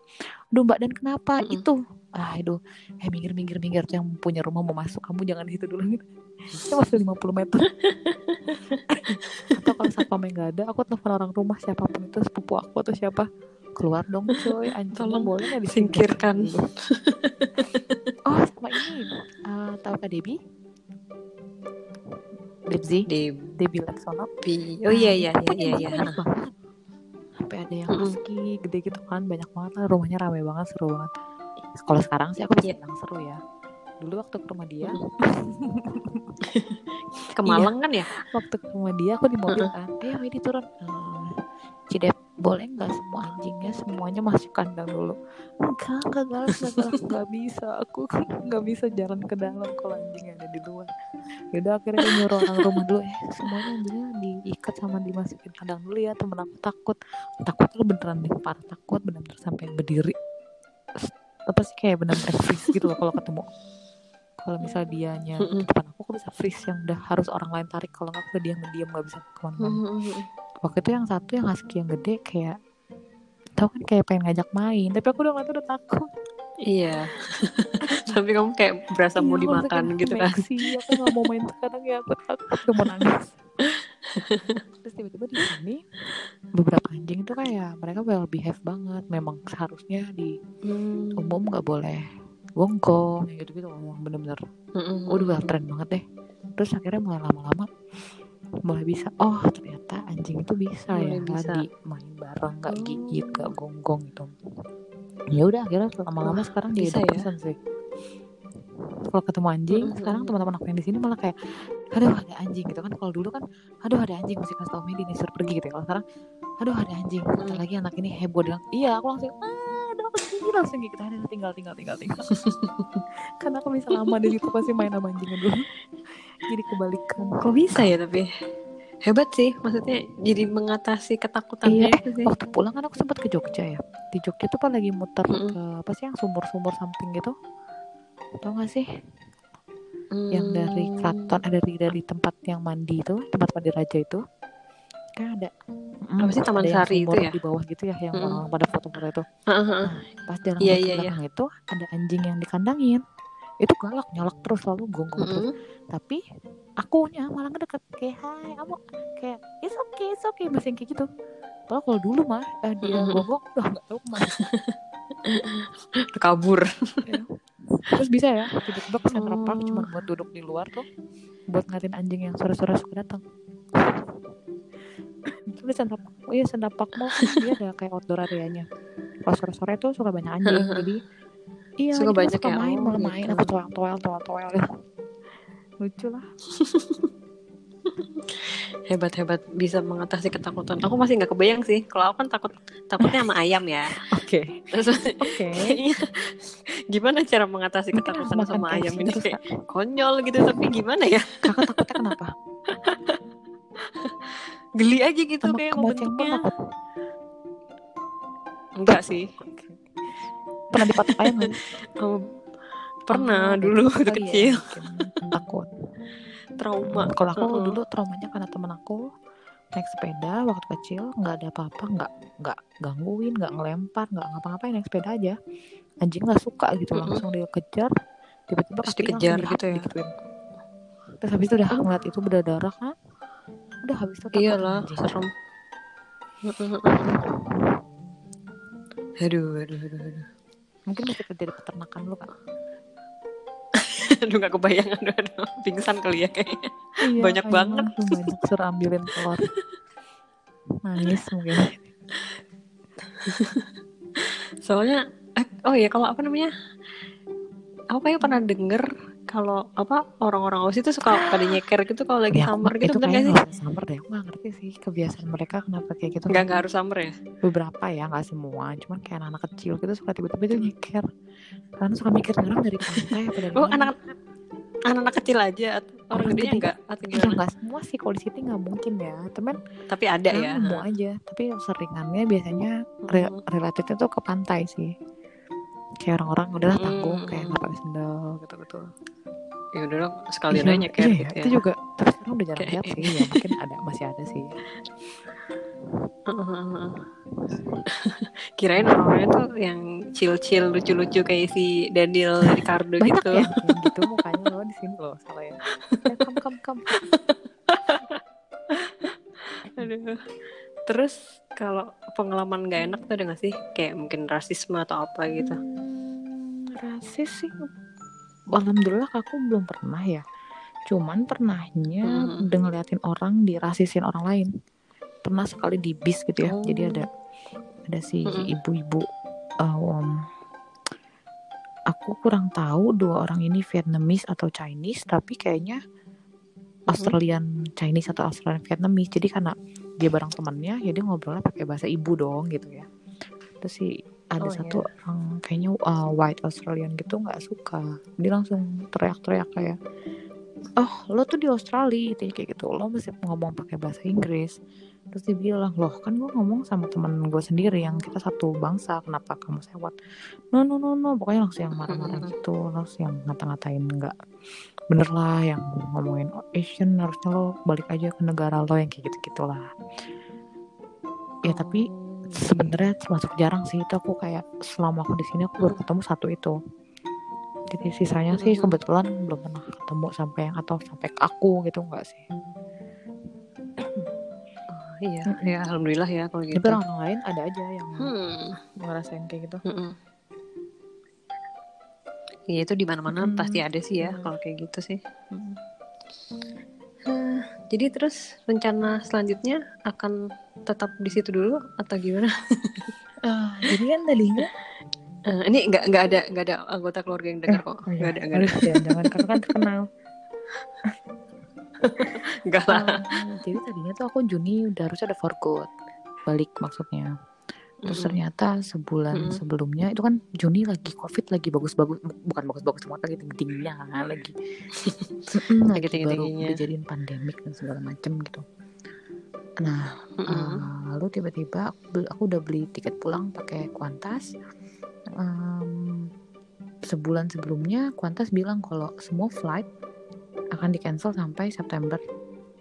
[SPEAKER 2] Aduh mbak dan kenapa
[SPEAKER 1] Mm-mm.
[SPEAKER 2] itu? Ah aduh eh minggir minggir minggir tuh yang punya rumah mau masuk kamu jangan di situ dulu. Gitu itu masih 50 meter. Atau kalau satpamnya nggak ada aku telepon orang rumah siapa pun itu sepupu aku atau siapa keluar dong coy anjingnya
[SPEAKER 1] Tolong
[SPEAKER 2] boleh nggak di sini?
[SPEAKER 1] singkirkan.
[SPEAKER 2] oh sama ini. Eh, tahu kak Debbie? Debzi? Debbie Laksono.
[SPEAKER 1] Debbie. Oh iya iya iya iya. iya
[SPEAKER 2] sampai ada yang husky gede gitu kan banyak banget lah. Rumahnya rame banget seru banget. Kalau sekarang sih aku bisa
[SPEAKER 1] Iya.
[SPEAKER 2] bilang seru ya. Dulu waktu ke rumah dia.
[SPEAKER 1] Ke Malang kan ya?
[SPEAKER 2] Waktu ke rumah dia aku di mobil kan. Eh Medi turun. Hmm, Cidep boleh nggak semua anjingnya semuanya masuk kandang dulu? Enggak enggak galak enggak galak nggak bisa. Aku nggak bisa jalan ke dalam kalau anjingnya ada di luar. Yaudah akhirnya dia nyuruh orang rumah dulu. Eh semuanya anjingnya diikat sama dimasukin kandang dulu ya temen aku takut. Takut lu beneran deh parah takut bener-bener sampai berdiri. Apa sih kayak bener-bener freeze gitu loh kalau ketemu. Kalau misal dianya di depan aku aku bisa freeze yang udah harus orang lain tarik. Kalau nggak aku diam diam nggak bisa ke mana-mana waktu itu yang satu yang husky yang gede kayak tau kan kayak pengen ngajak main tapi aku udah ngeliat udah takut.
[SPEAKER 1] Iya. Tapi kamu kayak berasa mau
[SPEAKER 2] Iya, aku
[SPEAKER 1] dimakan gitu kan.
[SPEAKER 2] "Maxi, aku gak mau main sekarang ya aku takut aku mau nangis. Terus tiba-tiba di sini beberapa anjing itu kayak mereka well behave banget. Memang seharusnya di
[SPEAKER 1] Hmm.
[SPEAKER 2] umum nggak boleh gonggong kayak gitu gitu ngomong bener-bener.
[SPEAKER 1] Mm-mm.
[SPEAKER 2] udah well trained banget deh. Terus akhirnya mulai lama-lama mulai bisa oh ternyata anjing itu bisa
[SPEAKER 1] Mulai
[SPEAKER 2] ya
[SPEAKER 1] bisa.
[SPEAKER 2] di main bareng nggak
[SPEAKER 1] Oh.
[SPEAKER 2] gigit nggak gonggong gitu ya udah akhirnya lama-lama sekarang jadi
[SPEAKER 1] ya.
[SPEAKER 2] sih kalau ketemu anjing
[SPEAKER 1] Mm-mm.
[SPEAKER 2] sekarang teman-teman aku yang di sini malah kayak aduh ada anjing gitu kan kalau dulu kan aduh ada anjing mesti kasih tau Medi nih suruh pergi gitu ya kalau sekarang aduh ada anjing bentar
[SPEAKER 1] Mm-mm.
[SPEAKER 2] lagi anak ini heboh bilang iya aku langsung ah ada anjing langsung gitu. Ada tinggal tinggal tinggal tinggal. Karena aku bisa lama di situ pasti main sama anjingnya dulu jadi kebalikan.
[SPEAKER 1] Kok bisa ya tapi? Hebat sih maksudnya jadi mengatasi ketakutannya
[SPEAKER 2] Iya,
[SPEAKER 1] itu sih.
[SPEAKER 2] Waktu pulang kan aku sempat ke Jogja ya. Di Jogja tuh pas lagi muter
[SPEAKER 1] Mm-mm.
[SPEAKER 2] ke apa sih yang sumur-sumur samping gitu. Tau gak sih? Yang dari
[SPEAKER 1] Hmm.
[SPEAKER 2] keraton eh, dari dari tempat yang mandi itu tempat mandi raja itu kan ada mm,
[SPEAKER 1] Apa sih, Taman Sari itu ya?
[SPEAKER 2] di bawah gitu ya yang
[SPEAKER 1] Mm-mm.
[SPEAKER 2] orang-orang pada foto-foto itu
[SPEAKER 1] heeh.
[SPEAKER 2] pas jalan
[SPEAKER 1] Iya,
[SPEAKER 2] ke
[SPEAKER 1] iya,
[SPEAKER 2] belakang itu ada anjing yang dikandangin itu galak nyolak terus selalu gonggong terus
[SPEAKER 1] Mm-mm.
[SPEAKER 2] tapi akunya malah ngedeket kayak hai kamu kayak it's okay it's okay bahasa yang kayak gitu Padahal kalau dulu mah eh, dia
[SPEAKER 1] Mm-mm.
[SPEAKER 2] gonggong udah nggak tahu ke mana
[SPEAKER 1] kabur
[SPEAKER 2] Ya. terus bisa ya tiba-tiba ke Central Park
[SPEAKER 1] Oh.
[SPEAKER 2] cuma buat duduk di luar tuh buat ngeliatin anjing yang sore-sore suka datang Central Park oh iya Central Park Mall kan dia ada kayak outdoor areanya. Kalau sore-sore tuh suka banyak anjing jadi iya
[SPEAKER 1] Suka banyak
[SPEAKER 2] suka main
[SPEAKER 1] Oh,
[SPEAKER 2] malah main.
[SPEAKER 1] Gitu.
[SPEAKER 2] aku toel toel toel toel lucu lah.
[SPEAKER 1] Hebat hebat bisa mengatasi ketakutan. Aku masih nggak kebayang sih. Kalau aku kan takut takutnya sama ayam ya.
[SPEAKER 2] Oke. Oke.
[SPEAKER 1] kayaknya gimana cara mengatasi
[SPEAKER 2] Mungkin
[SPEAKER 1] ketakutan sama ayam ini? kayak konyol gitu tapi gimana ya?
[SPEAKER 2] Kakak takutnya kenapa
[SPEAKER 1] geli aja gitu
[SPEAKER 2] sama
[SPEAKER 1] kayak bentuknya enggak sih
[SPEAKER 2] pernah dipatok ayam?
[SPEAKER 1] Oh, pernah
[SPEAKER 2] Oh,
[SPEAKER 1] dulu waktu
[SPEAKER 2] kali ya,
[SPEAKER 1] kecil
[SPEAKER 2] mungkin takut
[SPEAKER 1] trauma
[SPEAKER 2] kalau aku
[SPEAKER 1] Heeh.
[SPEAKER 2] dulu traumanya karena temen aku naik sepeda waktu kecil nggak ada apa-apa nggak nggak gangguin nggak ngelempar nggak ngapa-ngapain naik sepeda aja anjing nggak suka gitu
[SPEAKER 1] Mm-mm.
[SPEAKER 2] langsung dia kejar tiba-tiba kaki
[SPEAKER 1] dikejar
[SPEAKER 2] langsung
[SPEAKER 1] gitu ya?
[SPEAKER 2] dihap digituin. terus habis itu udah ngeliat itu berdarah kan udah habis itu takut
[SPEAKER 1] iyalah
[SPEAKER 2] anjing.
[SPEAKER 1] serem. Aduh aduh aduh aduh.
[SPEAKER 2] Mungkin masih kerja di peternakan lu kan
[SPEAKER 1] aduh nggak kebayang. Aduh aduh. Pingsan kali ya kayaknya.
[SPEAKER 2] Iya,
[SPEAKER 1] Banyak
[SPEAKER 2] kayaknya
[SPEAKER 1] banget.
[SPEAKER 2] langsung banyak. Suruh ambilin telur. Nangis mungkin.
[SPEAKER 1] Soalnya eh, oh ya kalau apa namanya? Aku kayak pernah denger kalau apa orang-orang Aussie itu suka pada nyeker gitu kalau lagi
[SPEAKER 2] Ya,
[SPEAKER 1] summer gitu
[SPEAKER 2] itu
[SPEAKER 1] bener gak sih?
[SPEAKER 2] summer deh nggak ngerti sih kebiasaan mereka kenapa kayak gitu.
[SPEAKER 1] Nggak nggak harus summer ya?
[SPEAKER 2] Beberapa ya nggak semua cuman kayak anak-anak kecil gitu suka tiba-tiba itu nyeker. Karena suka mikir orang dari pantai apa dari
[SPEAKER 1] oh anak anak-anak kecil aja atau orang
[SPEAKER 2] gede.
[SPEAKER 1] enggak atau
[SPEAKER 2] Enggak,
[SPEAKER 1] gimana?
[SPEAKER 2] nggak semua sih kalau di sini nggak mungkin ya temen
[SPEAKER 1] tapi ada ya.
[SPEAKER 2] nemu aja tapi seringannya biasanya re-
[SPEAKER 1] Mm.
[SPEAKER 2] relatifnya tuh ke pantai sih kayak orang-orang udahlah
[SPEAKER 1] Mm.
[SPEAKER 2] tanggung kayak nggak pakai sendal gitu-gitu.
[SPEAKER 1] Ya udah dong sekalian
[SPEAKER 2] Iya,
[SPEAKER 1] aja nyeker
[SPEAKER 2] iya,
[SPEAKER 1] gitu
[SPEAKER 2] itu
[SPEAKER 1] ya.
[SPEAKER 2] juga tapi sekarang udah jarang
[SPEAKER 1] Kayak-
[SPEAKER 2] lihat sih ya mungkin ada masih ada sih.
[SPEAKER 1] Kirain orang-orangnya tuh yang chill-chill lucu-lucu kayak si Daniel Ricardo
[SPEAKER 2] banyak
[SPEAKER 1] gitu.
[SPEAKER 2] ya gitu mukanya lo di sini loh salah ya. Kam kam kam
[SPEAKER 1] Aduh. Terus kalau pengalaman gak enak tuh ada gak sih? Kayak mungkin rasisme atau apa gitu.
[SPEAKER 2] Hmm, rasis sih alhamdulillah aku belum pernah ya cuman pernahnya
[SPEAKER 1] Mhm.
[SPEAKER 2] udah ngeliatin orang dirasisin orang lain pernah sekali di bis gitu ya
[SPEAKER 1] Oh.
[SPEAKER 2] jadi ada ada si ibu-ibu um, aku kurang tahu dua orang ini Vietnamese atau Chinese tapi kayaknya Australian Chinese atau Australian Vietnamese jadi karena dia bareng temannya ya dia ngobrolnya pakai bahasa ibu dong gitu ya. Terus si ada
[SPEAKER 1] Oh,
[SPEAKER 2] satu orang kayaknya uh, white Australian gitu nggak suka. Dia langsung teriak-teriak kayak oh lo tuh di Australia gitu kayak gitu. Lo mesti ngomong pakai bahasa Inggris terus dia bilang loh kan gue ngomong sama temen gue sendiri yang kita satu bangsa kenapa kamu sewot no no no no pokoknya langsung yang marah-marah
[SPEAKER 1] Mm-mm.
[SPEAKER 2] gitu langsung yang ngata-ngatain nggak bener lah yang ngomongin oh, Asian harusnya lo balik aja ke negara lo yang kayak gitu gitulah ya tapi sebenarnya termasuk jarang sih itu aku kayak selama aku di sini aku baru
[SPEAKER 1] Hmm.
[SPEAKER 2] ketemu satu itu jadi sisanya sih
[SPEAKER 1] Mhm.
[SPEAKER 2] kebetulan belum pernah ketemu sampai yang atau sampai ke aku gitu enggak sih
[SPEAKER 1] Iya,
[SPEAKER 2] Mm-mm.
[SPEAKER 1] ya alhamdulillah ya kalau gitu.
[SPEAKER 2] tapi orang lain ada aja yang
[SPEAKER 1] Hmm.
[SPEAKER 2] ngerasain kayak gitu
[SPEAKER 1] mm-mm. Iya itu di mana-mana
[SPEAKER 2] Mm-mm.
[SPEAKER 1] pasti ada sih ya
[SPEAKER 2] Mm.
[SPEAKER 1] kalau kayak gitu sih. Mm. Hah, jadi terus rencana selanjutnya akan tetap di situ dulu atau gimana?
[SPEAKER 2] Ah, jadi kan tadinya
[SPEAKER 1] Eh, ini nggak nggak ada nggak ada anggota keluarga yang dengar kok.
[SPEAKER 2] oh iya,
[SPEAKER 1] Nggak ada nggak ada.
[SPEAKER 2] ya, jangan karena kan terkenal
[SPEAKER 1] Nggak lah.
[SPEAKER 2] Ah, jadi tadinya tuh aku Juni udah harus ada for good balik maksudnya Terus
[SPEAKER 1] Mm-mm.
[SPEAKER 2] ternyata sebulan
[SPEAKER 1] Mm-mm.
[SPEAKER 2] sebelumnya itu kan Juni lagi covid lagi bagus-bagus bukan bagus-bagus banget lagi tinggi-tingginya lagi Mm-mm,
[SPEAKER 1] Lagi
[SPEAKER 2] lagi baru
[SPEAKER 1] tinggi-tingginya.
[SPEAKER 2] dijadiin pandemik dan segala macem gitu. Nah
[SPEAKER 1] Mm-mm.
[SPEAKER 2] eh, lalu tiba-tiba aku, aku udah beli tiket pulang pakai Qantas. Em, sebulan sebelumnya Qantas bilang kalau semua flight akan di cancel sampai September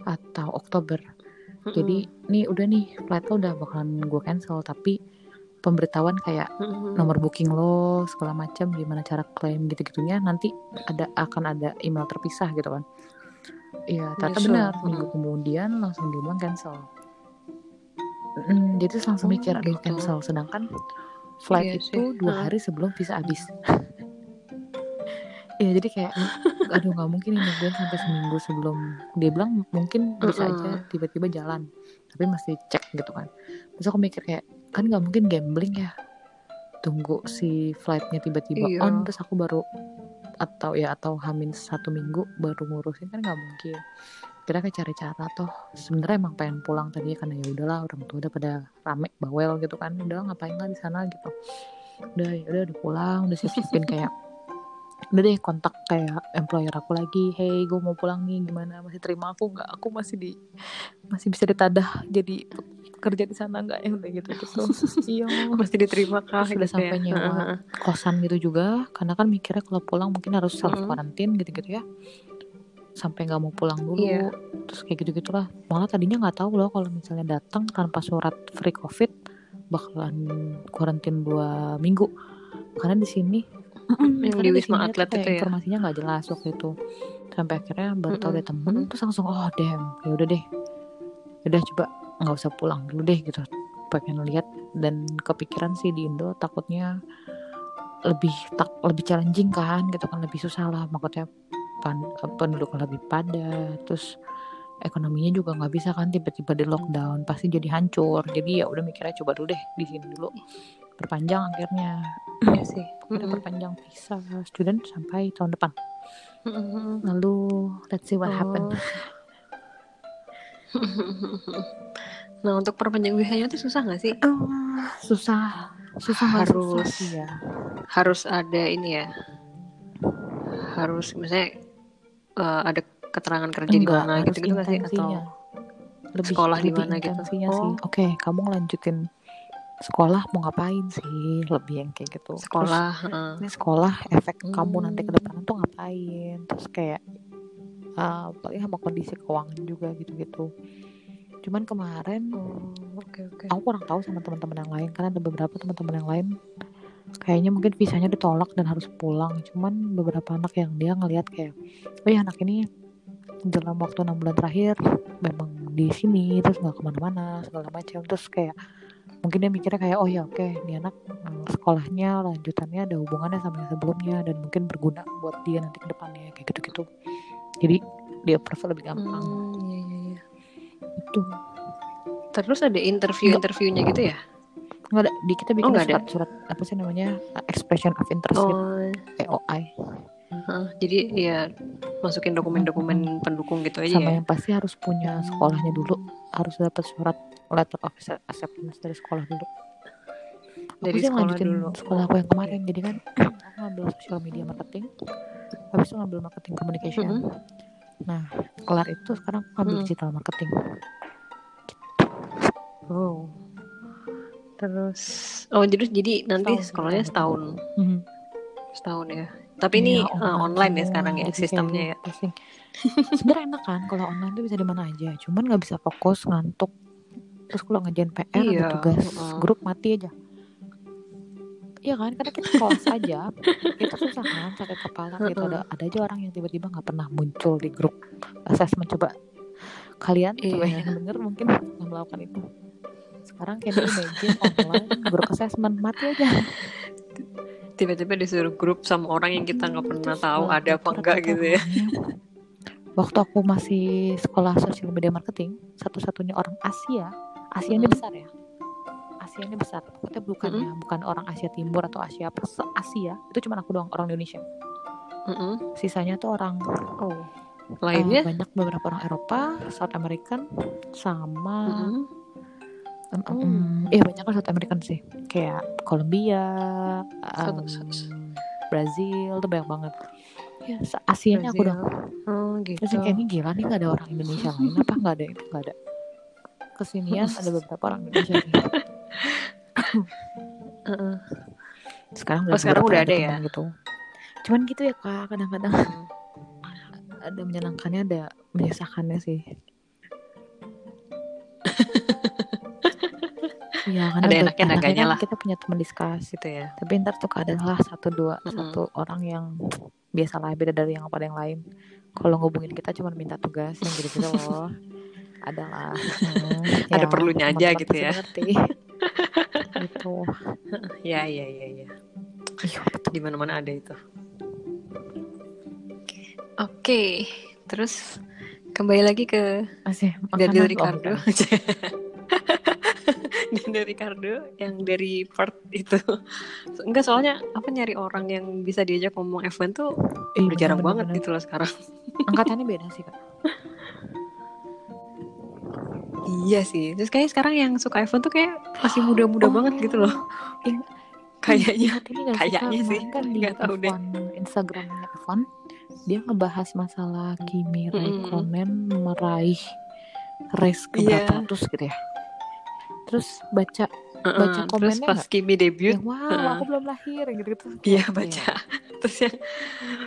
[SPEAKER 2] atau Oktober.
[SPEAKER 1] Mm-mm.
[SPEAKER 2] Jadi nih udah nih flight lo udah bakalan gue cancel tapi pemberitahuan kayak
[SPEAKER 1] Mm-mm.
[SPEAKER 2] nomor booking lo segala macam gimana cara klaim gitu-gitunya nanti ada akan ada email terpisah gitu kan iya ternyata
[SPEAKER 1] Nyusul.
[SPEAKER 2] benar minggu kemudian langsung dibilang cancel Mm, jadi terus langsung
[SPEAKER 1] Oh,
[SPEAKER 2] mikir aduh
[SPEAKER 1] gitu.
[SPEAKER 2] cancel sedangkan flight
[SPEAKER 1] Iya
[SPEAKER 2] itu
[SPEAKER 1] sih.
[SPEAKER 2] dua hari sebelum visa habis Iya jadi kayak aduh nggak mungkin ini nungguin sampai seminggu sebelum dia bilang mungkin bisa aja tiba-tiba jalan tapi masih cek gitu kan. Terus aku mikir kayak kan nggak mungkin gambling ya tunggu si flightnya tiba-tiba
[SPEAKER 1] Iya.
[SPEAKER 2] on terus aku baru atau ya atau hamin satu minggu baru ngurusin kan nggak mungkin. Kira kayak cari cara toh sebenarnya emang pengen pulang tadi karena ya udahlah orang tua udah pada rame bawel gitu kan udah ngapain lah di sana gitu. Udah ya udah udah pulang udah siap-siapin kayak udah deh kontak kayak employer aku lagi. Hey gue mau pulang nih gimana? Masih terima aku nggak? Aku masih di masih bisa ditadah jadi kerja di sana nggak ya? Udah gitu gitu. Iya.
[SPEAKER 1] Mesti diterima kah?
[SPEAKER 2] Terus udah
[SPEAKER 1] gitu ya?
[SPEAKER 2] sampai nyewa
[SPEAKER 1] Heeh.
[SPEAKER 2] kosan gitu juga. Karena kan mikirnya kalau pulang mungkin harus self quarantine gitu-gitu ya. Sampai nggak mau pulang dulu.
[SPEAKER 1] Iya.
[SPEAKER 2] terus kayak gitu gitulah malah tadinya nggak tahu loh kalau misalnya datang tanpa surat free covid bakalan karantin dua minggu. Karena di sini
[SPEAKER 1] Yang
[SPEAKER 2] karena
[SPEAKER 1] di Wisma Atlet itu ya?
[SPEAKER 2] informasinya nggak jelas waktu itu. Sampai akhirnya baru tahu dari temen
[SPEAKER 1] Mm-mm.
[SPEAKER 2] terus langsung oh damn ya udah deh. Udah coba nggak usah pulang dulu deh gitu. Pengen lihat dan kepikiran sih di Indo takutnya lebih tak lebih challenging kan gitu kan lebih susah lah. Maksudnya pan, penduduk lebih padat terus ekonominya juga nggak bisa kan tiba-tiba di lockdown pasti jadi hancur. Jadi ya udah mikirnya coba dulu deh di sini dulu perpanjang akhirnya
[SPEAKER 1] Iya sih.
[SPEAKER 2] akhirnya
[SPEAKER 1] Mm-mm.
[SPEAKER 2] perpanjang visa student sampai tahun depan
[SPEAKER 1] Mm-mm.
[SPEAKER 2] lalu let's see what happen
[SPEAKER 1] Oh. nah untuk perpanjang visanya tuh susah nggak sih?
[SPEAKER 2] Ah, susah susah susah
[SPEAKER 1] Harus.
[SPEAKER 2] sih ya
[SPEAKER 1] Harus ada ini ya. Harus misalnya eh, ada keterangan kerja di
[SPEAKER 2] Enggak,
[SPEAKER 1] mana
[SPEAKER 2] harus
[SPEAKER 1] gitu-gitu nggak sih? Atau
[SPEAKER 2] lebih
[SPEAKER 1] sekolah di mana gitu?
[SPEAKER 2] intensinya
[SPEAKER 1] Oh.
[SPEAKER 2] sih oke kamu lanjutin sekolah mau ngapain sih lebih yang kayak gitu Terus,
[SPEAKER 1] sekolah? heeh.
[SPEAKER 2] ini sekolah efek kamu nanti ke
[SPEAKER 1] Hmm.
[SPEAKER 2] depan tuh ngapain terus kayak uh, paling sama kondisi keuangan juga gitu-gitu cuman kemarin
[SPEAKER 1] Oh, oke oke.
[SPEAKER 2] aku kurang tahu sama teman-teman yang lain karena ada beberapa teman-teman yang lain kayaknya mungkin visanya ditolak dan harus pulang cuman beberapa anak yang dia ngelihat kayak oh ya anak ini dalam waktu enam bulan terakhir memang di sini terus nggak ke mana-mana segala macam terus kayak mungkin dia mikirnya kayak oh ya oke ini anak mm, sekolahnya lanjutannya ada hubungannya sama yang sebelumnya dan mungkin berguna buat dia nanti ke depannya kayak gitu-gitu jadi dia approve lebih gampang
[SPEAKER 1] Hmm, iya, iya, iya.
[SPEAKER 2] itu
[SPEAKER 1] Terus ada interview-interviewnya gitu ya?
[SPEAKER 2] nggak ada di kita bikin
[SPEAKER 1] Oh, nggak ada?
[SPEAKER 2] surat surat apa sih namanya expression of interest gitu
[SPEAKER 1] Oh,
[SPEAKER 2] EOI
[SPEAKER 1] heeh. jadi ya masukin dokumen-dokumen pendukung gitu aja
[SPEAKER 2] sama
[SPEAKER 1] ya?
[SPEAKER 2] yang pasti harus punya sekolahnya dulu harus dapat surat letter of acceptance dari sekolah dulu
[SPEAKER 1] Dari
[SPEAKER 2] aku sih
[SPEAKER 1] sekolah
[SPEAKER 2] lanjutin
[SPEAKER 1] dulu.
[SPEAKER 2] sekolah aku yang kemarin jadi kan aku ngambil social media marketing habis itu ngambil marketing communication
[SPEAKER 1] Mm-mm.
[SPEAKER 2] nah kelar itu sekarang aku ngambil
[SPEAKER 1] Mm-mm.
[SPEAKER 2] digital marketing
[SPEAKER 1] Oh. Terus oh jadi jadi nanti
[SPEAKER 2] Setahun.
[SPEAKER 1] sekolahnya setahun.
[SPEAKER 2] Mhm.
[SPEAKER 1] Setahun ya. Tapi ini
[SPEAKER 2] Iya,
[SPEAKER 1] eh, online ya
[SPEAKER 2] semua.
[SPEAKER 1] sekarang ya
[SPEAKER 2] kayak
[SPEAKER 1] sistemnya ya.
[SPEAKER 2] sebenarnya enak kan kalau online tuh bisa di mana aja cuman nggak bisa fokus ngantuk terus kalau ngerjain PR
[SPEAKER 1] Iya,
[SPEAKER 2] ada tugas
[SPEAKER 1] heeh.
[SPEAKER 2] grup mati aja Iya kan, karena kita kelas aja, kita susah kan sakit kepala gitu. Ada ada aja orang yang tiba-tiba nggak pernah muncul di grup assessment coba kalian coba
[SPEAKER 1] Iya.
[SPEAKER 2] yang denger mungkin melakukan itu. Sekarang kayak imagine online grup assessment mati aja.
[SPEAKER 1] Tiba-tiba disuruh grup sama orang yang kita nggak pernah
[SPEAKER 2] Terus
[SPEAKER 1] tahu ada apa enggak gitu ya.
[SPEAKER 2] Waktu aku masih sekolah social media marketing, satu-satunya orang Asia, Asia ini besar ya. Asia ini besar. Pokoknya bukannya bukan orang Asia Timur atau Asia apa se Asia, itu cuma aku doang orang Indonesia.
[SPEAKER 1] Mm-mm.
[SPEAKER 2] Sisanya tuh orang
[SPEAKER 1] Oh. Lainnya?
[SPEAKER 2] banyak beberapa orang Eropa, South American, sama em,
[SPEAKER 1] Hmm.
[SPEAKER 2] em, iya banyak kan South American sih, kayak Kolombia,
[SPEAKER 1] South-
[SPEAKER 2] Brazil tuh banyak banget. Ya, se- Asianya aku doang.
[SPEAKER 1] Brazil. Oh gitu.
[SPEAKER 2] Terus ini gila nih gak ada orang Indonesia lain apa nggak ada itu nggak ada. Kesinian ada beberapa orang Indonesia sih.
[SPEAKER 1] Heeh.
[SPEAKER 2] Sekarang
[SPEAKER 1] Oh, sekarang udah ada ya?
[SPEAKER 2] teman Gitu. Cuman gitu ya kak, kadang-kadang
[SPEAKER 1] Hmm.
[SPEAKER 2] ada menyenangkannya ada menyesakannya sih. Iya,
[SPEAKER 1] Ada
[SPEAKER 2] karena
[SPEAKER 1] enaknya
[SPEAKER 2] enaknya
[SPEAKER 1] enaknya
[SPEAKER 2] kan
[SPEAKER 1] lah.
[SPEAKER 2] kita punya teman diskusi.
[SPEAKER 1] gitu ya
[SPEAKER 2] Tapi ntar tuh adalah satu dua
[SPEAKER 1] Mm-mm.
[SPEAKER 2] satu orang yang biasalah beda dari yang pada yang lain. Kalau ngubungin kita cuma minta tugas yang gitu-gitu loh. Adalah hmm,
[SPEAKER 1] Ada
[SPEAKER 2] ya,
[SPEAKER 1] perlunya aja gitu ya.
[SPEAKER 2] Gitu.
[SPEAKER 1] ya ya ya ya
[SPEAKER 2] Iya,
[SPEAKER 1] di mana mana ada itu oke terus kembali lagi ke
[SPEAKER 2] Masih
[SPEAKER 1] Daniel Ricardo. Daniel Ricardo yang dari part itu enggak soalnya apa nyari orang yang bisa diajak ngomong F1 tuh
[SPEAKER 2] Ih,
[SPEAKER 1] udah jarang
[SPEAKER 2] bener-bener.
[SPEAKER 1] banget gitu loh sekarang
[SPEAKER 2] Angkatannya beda sih kak.
[SPEAKER 1] Iya sih terus kayak sekarang yang suka F1 tuh kayak masih muda-muda
[SPEAKER 2] Oh.
[SPEAKER 1] banget gitu loh kayaknya
[SPEAKER 2] ini gak
[SPEAKER 1] kayaknya sih.
[SPEAKER 2] Kan di
[SPEAKER 1] Nggak tahu deh.
[SPEAKER 2] F1 Instagramnya F1 dia ngebahas masalah Kimi. Raikkonen meraih race ke
[SPEAKER 1] Iya.
[SPEAKER 2] berapa ratus gitu ya. Terus baca
[SPEAKER 1] Heeh,
[SPEAKER 2] Baca
[SPEAKER 1] terus
[SPEAKER 2] komennya
[SPEAKER 1] pas Kimi debut
[SPEAKER 2] yang wow
[SPEAKER 1] Heeh.
[SPEAKER 2] aku belum lahir gitu gitu.
[SPEAKER 1] Iya baca. Terus yang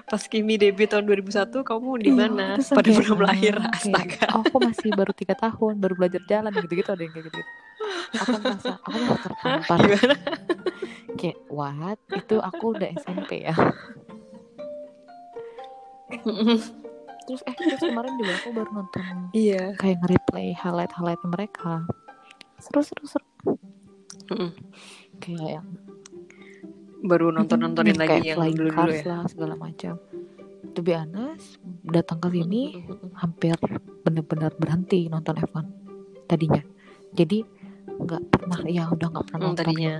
[SPEAKER 1] pas Kimi debut tahun 2001 kamu di mana?
[SPEAKER 2] Iya,
[SPEAKER 1] Pada belum lahir.
[SPEAKER 2] ah, kayak,
[SPEAKER 1] Astaga.
[SPEAKER 2] oh, aku masih baru tiga tahun baru belajar jalan gitu gitu ada yang kayak gitu. Aku merasa aku merasa tertampar
[SPEAKER 1] Gimana?
[SPEAKER 2] kayak what itu aku udah SMP ya. Terus eh terus kemarin juga aku baru nonton
[SPEAKER 1] Iya.
[SPEAKER 2] kayak nge-replay highlight-highlight mereka seru seru seru
[SPEAKER 1] Mm-mm.
[SPEAKER 2] kayak yang
[SPEAKER 1] Baru nonton nontonin
[SPEAKER 2] yang
[SPEAKER 1] lagi
[SPEAKER 2] kayak
[SPEAKER 1] yang
[SPEAKER 2] flying
[SPEAKER 1] dulu dulu
[SPEAKER 2] cars
[SPEAKER 1] ya.
[SPEAKER 2] lah segala macam to be honest datang ke sini hampir bener-bener berhenti nonton F1 tadinya jadi nggak pernah ya udah nggak pernah
[SPEAKER 1] Hmm,
[SPEAKER 2] nonton
[SPEAKER 1] tadinya.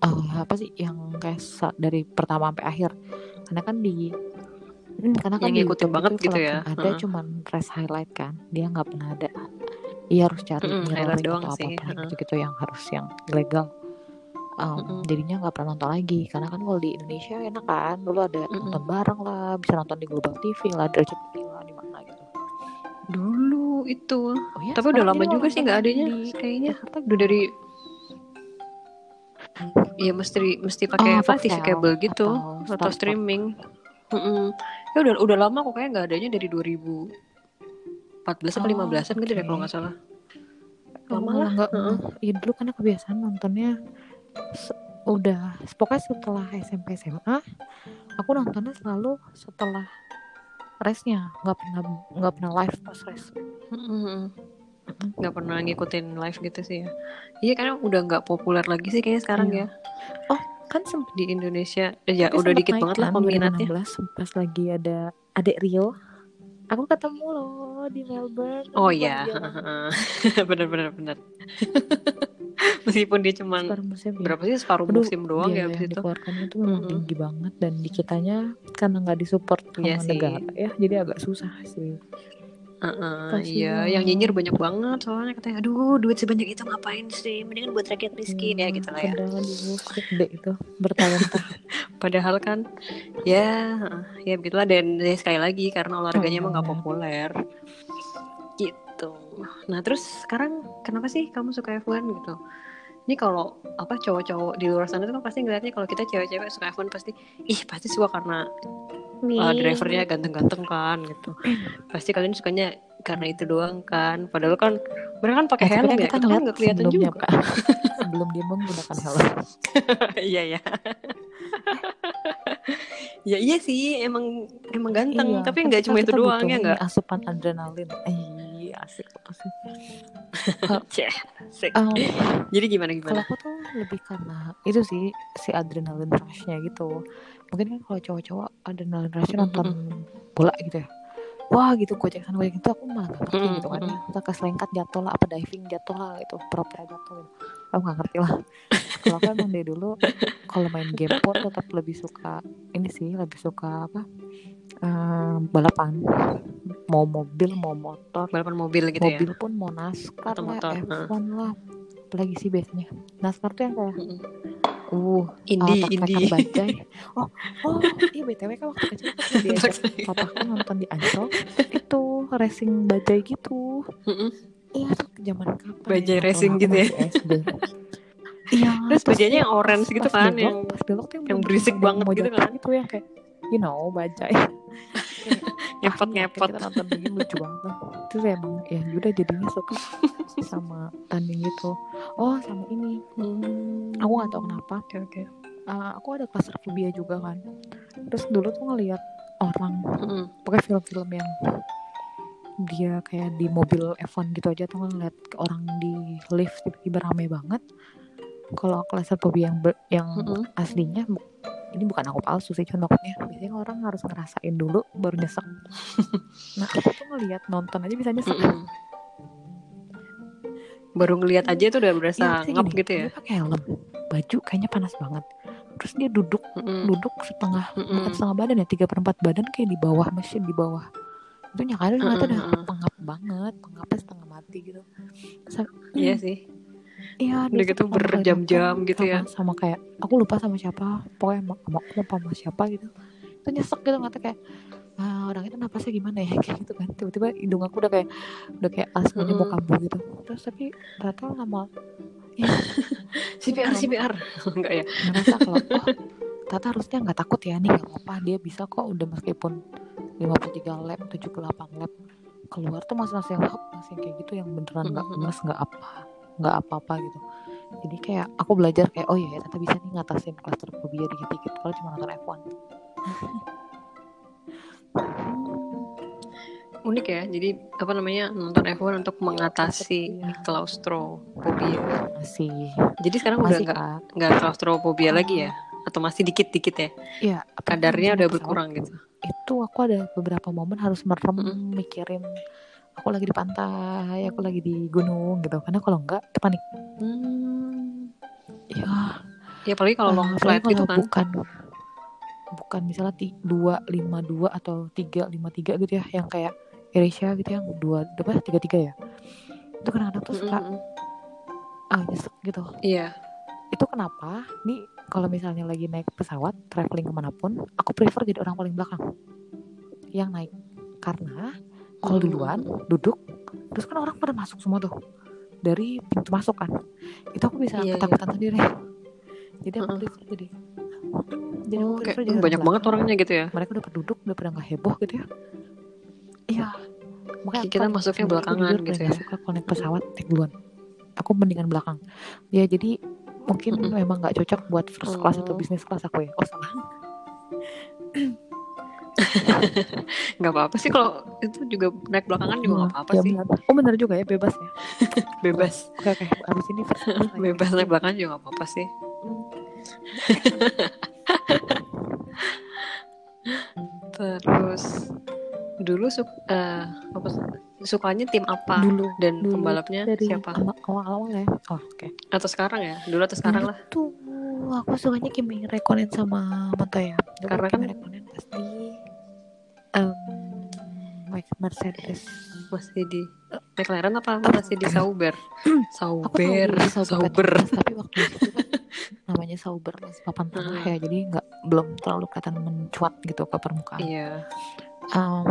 [SPEAKER 2] eh, apa sih yang kayak dari pertama sampai akhir karena kan di hmm, karena kan
[SPEAKER 1] Yang ngikutin banget
[SPEAKER 2] itu
[SPEAKER 1] gitu ya.
[SPEAKER 2] ada
[SPEAKER 1] Heeh.
[SPEAKER 2] cuman race highlight kan dia nggak pernah ada Iya harus cari mirroring
[SPEAKER 1] highlight doang
[SPEAKER 2] atau
[SPEAKER 1] sih,
[SPEAKER 2] apa
[SPEAKER 1] heeh.
[SPEAKER 2] gitu gitu yang harus yang ilegal Um,
[SPEAKER 1] Mm-mm.
[SPEAKER 2] jadinya nggak pernah nonton lagi karena kan kalau di Indonesia enak kan dulu ada
[SPEAKER 1] Mm-mm.
[SPEAKER 2] nonton bareng lah bisa nonton di Global TV lah derajat TV lah di mana gitu
[SPEAKER 1] Dulu itu.
[SPEAKER 2] oh ya
[SPEAKER 1] Tapi udah lama juga sih nggak adanya
[SPEAKER 2] di
[SPEAKER 1] kayaknya.
[SPEAKER 2] Jakarta
[SPEAKER 1] Udah dari Iya mesti mesti pakai
[SPEAKER 2] Oh,
[SPEAKER 1] apa TV kabel gitu
[SPEAKER 2] atau
[SPEAKER 1] atau, streaming. Mm-mm. Ya udah udah lama kok kayak nggak adanya dari 2014 atau
[SPEAKER 2] Oh,
[SPEAKER 1] 15-an gitu deh
[SPEAKER 2] oke.
[SPEAKER 1] kalau nggak salah. Lama lah.
[SPEAKER 2] nggak
[SPEAKER 1] Heeh.
[SPEAKER 2] iya dulu karena kebiasaan nontonnya udah pokoknya setelah SMP SMA aku nontonnya selalu setelah race-nya. Nggak pernah nggak pernah live pas
[SPEAKER 1] Mm-mm. nggak pernah ngikutin live gitu sih ya. Iya karena udah nggak populer lagi sih kayaknya sekarang
[SPEAKER 2] Iya.
[SPEAKER 1] ya.
[SPEAKER 2] Kan sempet
[SPEAKER 1] di Indonesia. Ya
[SPEAKER 2] Tapi
[SPEAKER 1] udah dikit banget lah
[SPEAKER 2] kan,
[SPEAKER 1] peminatnya
[SPEAKER 2] 2016 pas lagi ada adek Rio. Aku ketemu loh di Melbourne.
[SPEAKER 1] Oh iya. bener bener bener meskipun dia cuman
[SPEAKER 2] Separuh musim ya.
[SPEAKER 1] berapa sih separuh
[SPEAKER 2] Aduh,
[SPEAKER 1] musim doang ya
[SPEAKER 2] biaya
[SPEAKER 1] abis
[SPEAKER 2] yang
[SPEAKER 1] itu
[SPEAKER 2] dikeluarkan itu memang
[SPEAKER 1] Mm-mm.
[SPEAKER 2] tinggi banget dan di kitanya karena nggak disupport sama
[SPEAKER 1] Iya sih.
[SPEAKER 2] negara ya jadi agak susah sih
[SPEAKER 1] Heeh,
[SPEAKER 2] Kasihan.
[SPEAKER 1] iya yang nyinyir banyak banget soalnya katanya aduh duit sebanyak itu ngapain sih mendingan buat rakyat miskin ya gitu lah ya
[SPEAKER 2] padahal gede itu bertalenta
[SPEAKER 1] padahal kan ya ya begitulah dan ya, sekali lagi karena olahraganya
[SPEAKER 2] Oh,
[SPEAKER 1] emang nggak
[SPEAKER 2] benar.
[SPEAKER 1] populer gitu nah terus sekarang kenapa sih kamu suka F1 gitu ini kalau apa cowok-cowok di luar sana tuh kan pasti ngeliatnya kalau kita cewek-cewek suka F1 pasti ih pasti suka karena uh, drivernya ganteng-ganteng kan gitu. Pasti kalian sukanya karena itu doang kan. Padahal kan mereka kan pakai
[SPEAKER 2] Eh,
[SPEAKER 1] helm
[SPEAKER 2] kan
[SPEAKER 1] ya
[SPEAKER 2] kita
[SPEAKER 1] kan nggak kelihatan juga.
[SPEAKER 2] Kak. sebelum dia menggunakan helm.
[SPEAKER 1] Iya ya ya iya sih emang emang ganteng.
[SPEAKER 2] Iya,
[SPEAKER 1] tapi
[SPEAKER 2] kan
[SPEAKER 1] nggak cuma itu doang ya nggak?
[SPEAKER 2] asupan adrenalin. Ih, asik asik.
[SPEAKER 1] Asik.
[SPEAKER 2] Um,
[SPEAKER 1] jadi gimana
[SPEAKER 2] kalau
[SPEAKER 1] gimana
[SPEAKER 2] aku tuh lebih karena itu sih si adrenalin rushnya gitu. Mungkin kan kalau cowok-cowok adrenalin rushnya nonton bola gitu ya wah gitu gocek sana gocek itu aku malah gak ngerti
[SPEAKER 1] Mm-mm,
[SPEAKER 2] gitu kan kita keselengkat jatuh lah apa diving jatuh lah gitu pura-pura jatuh gitu. Aku gak ngerti lah. Kalau aku emang dari dulu kalau main game pun tetap lebih suka ini sih lebih suka apa eh, balapan. Mau mobil mau motor.
[SPEAKER 1] Balapan mobil gitu ya?
[SPEAKER 2] Mobil pun mau NASCAR
[SPEAKER 1] Atau
[SPEAKER 2] lah
[SPEAKER 1] motor,
[SPEAKER 2] F1 lah. Apalagi sih biasanya. NASCAR tuh yang kayak
[SPEAKER 1] Mm-mm.
[SPEAKER 2] Uh
[SPEAKER 1] indie
[SPEAKER 2] uh,
[SPEAKER 1] indie
[SPEAKER 2] oh oh iya btw kan waktu kecil papaku nonton di Ancol itu racing bajai gitu. Iya tuh zaman kapan
[SPEAKER 1] Bajai
[SPEAKER 2] ya?
[SPEAKER 1] Racing gitu ya?
[SPEAKER 2] iya
[SPEAKER 1] terus bajainya yang orange gitu kan yang
[SPEAKER 2] pas belok tuh
[SPEAKER 1] yang berisik banget gitu kan?
[SPEAKER 2] itu yang kayak you know bajai
[SPEAKER 1] ngepot ngepot
[SPEAKER 2] kita nonton begini lucu banget itu emang ya udah jadinya suka sama tanding gitu oh sama ini
[SPEAKER 1] Hmm.
[SPEAKER 2] aku nggak tahu kenapa
[SPEAKER 1] Oke oke.
[SPEAKER 2] uh, aku ada claustrophobia juga kan terus dulu tuh ngeliat orang
[SPEAKER 1] Mm-mm.
[SPEAKER 2] pakai film-film yang dia kayak di mobil F1 gitu aja tuh ngeliat orang di lift tiba-tiba rame banget kalau claustrophobia yang ber- yang
[SPEAKER 1] Mm-mm.
[SPEAKER 2] aslinya bu- ini bukan aku palsu sih contohnya biasanya orang harus ngerasain dulu baru nyesek nah aku tuh ngeliat nonton aja bisa nyesek
[SPEAKER 1] Mm-mm. Baru ngelihat aja tuh udah berasa
[SPEAKER 2] maksudnya
[SPEAKER 1] ngap
[SPEAKER 2] gini,
[SPEAKER 1] gitu ya.
[SPEAKER 2] dia pakai helm baju kayaknya panas banget terus dia duduk
[SPEAKER 1] Mm-mm.
[SPEAKER 2] duduk setengah
[SPEAKER 1] Mm-mm.
[SPEAKER 2] bukan setengah badan ya tiga perempat badan kayak di bawah mesin di bawah itu nyakanya udah tuh udah pengap banget pengapnya setengah mati gitu Sa-
[SPEAKER 1] Iya sih.
[SPEAKER 2] Iya
[SPEAKER 1] Udah gitu
[SPEAKER 2] kali
[SPEAKER 1] berjam-jam gitu ya.
[SPEAKER 2] sama, kayak aku lupa sama siapa. Pokoknya sama, sama, lupa sama siapa gitu. Itu nyesek gitu ngata kayak ah, orang itu napasnya gimana ya? Kayak gitu kan. Tiba-tiba hidung aku udah kayak udah kayak asmanya mau kambuh gitu. Terus tapi ternyata lama ya
[SPEAKER 1] CPR CPR. Enggak ya.
[SPEAKER 2] ngerasa kalau oh Tata harusnya nggak takut ya nih nggak apa-apa. Dia bisa kok udah meskipun 53 lab 78 lab keluar tuh masih masih lab masih kayak gitu yang beneran nggak
[SPEAKER 1] Mhm.
[SPEAKER 2] emes nggak apa nggak apa-apa gitu jadi kayak aku belajar kayak oh iya Tata bisa nih ngatasin claustrophobia dikit-dikit kalau cuma nonton F1
[SPEAKER 1] Unik ya. Jadi apa namanya nonton F1 untuk mengatasi
[SPEAKER 2] Iya.
[SPEAKER 1] claustrophobia.
[SPEAKER 2] masih
[SPEAKER 1] Jadi sekarang udah
[SPEAKER 2] masih
[SPEAKER 1] nggak
[SPEAKER 2] kak
[SPEAKER 1] nggak claustrophobia lagi ya? Atau masih dikit-dikit ya?
[SPEAKER 2] Iya,
[SPEAKER 1] Kadarnya udah berkurang gitu.
[SPEAKER 2] Itu aku ada beberapa momen harus merem
[SPEAKER 1] Mm-mm.
[SPEAKER 2] mikirin aku lagi di pantai, aku lagi di gunung gitu. Karena kalau enggak itu panik.
[SPEAKER 1] Hmm.
[SPEAKER 2] Ya,
[SPEAKER 1] Ya apalagi kalau
[SPEAKER 2] Ah,
[SPEAKER 1] long flight gitu kan.
[SPEAKER 2] bukan bukan misalnya ti, 252 atau 353 gitu ya yang kayak Asia gitu yang dua apa tiga tiga ya itu kadang-kadang tuh suka
[SPEAKER 1] Mm-mm.
[SPEAKER 2] ah nyesek gitu
[SPEAKER 1] Iya.
[SPEAKER 2] itu kenapa nih kalau misalnya lagi naik pesawat traveling ke mana pun aku prefer jadi orang paling belakang yang naik karena kalau
[SPEAKER 1] Hmm.
[SPEAKER 2] duluan duduk terus kan orang pada masuk semua tuh dari pintu masuk kan itu aku bisa
[SPEAKER 1] Iya, iya.
[SPEAKER 2] ketakutan sendiri jadi aku prefer jadi jadi
[SPEAKER 1] Oh, kayak
[SPEAKER 2] jadi orang
[SPEAKER 1] banyak banget orangnya gitu ya.
[SPEAKER 2] mereka udah pada duduk udah pada nggak heboh gitu ya iya makanya aku
[SPEAKER 1] Kita
[SPEAKER 2] paling-
[SPEAKER 1] masuknya belakangan gitu ya.
[SPEAKER 2] suka naik pesawat naik duluan aku mendingan belakang ya jadi mungkin
[SPEAKER 1] Mm-mm.
[SPEAKER 2] memang nggak cocok buat first class atau
[SPEAKER 1] Oh.
[SPEAKER 2] bisnis class aku ya oh salah
[SPEAKER 1] Nggak apa-apa sih kalau itu juga naik belakangan juga nggak apa-apa
[SPEAKER 2] ya,
[SPEAKER 1] sih.
[SPEAKER 2] benar. oh benar juga ya bebas ya
[SPEAKER 1] Bebas.
[SPEAKER 2] oke oke abis ini.
[SPEAKER 1] Bebas naik belakangan juga nggak apa-apa sih. Terus dulu su eh, apa sukanya tim apa
[SPEAKER 2] dulu
[SPEAKER 1] dan
[SPEAKER 2] dulu
[SPEAKER 1] pembalapnya
[SPEAKER 2] dari
[SPEAKER 1] siapa?
[SPEAKER 2] awal awal ya oh, oke
[SPEAKER 1] Atau sekarang ya? Dulu atau sekarang lah.
[SPEAKER 2] tuh aku sukanya Kimi Rekonen sama Montoya Dulu
[SPEAKER 1] Karena
[SPEAKER 2] Kimi
[SPEAKER 1] kan-
[SPEAKER 2] Rekonen pas di um, Mercedes
[SPEAKER 1] Masih di McLaren apa masih di Sauber? Sauber,
[SPEAKER 2] Sauber
[SPEAKER 1] Sauber.
[SPEAKER 2] Tapi waktu itu kan namanya Sauber masih papan tengah
[SPEAKER 1] Hmm.
[SPEAKER 2] ya jadi nggak belum terlalu kelihatan mencuat gitu ke permukaan
[SPEAKER 1] Iya.
[SPEAKER 2] um,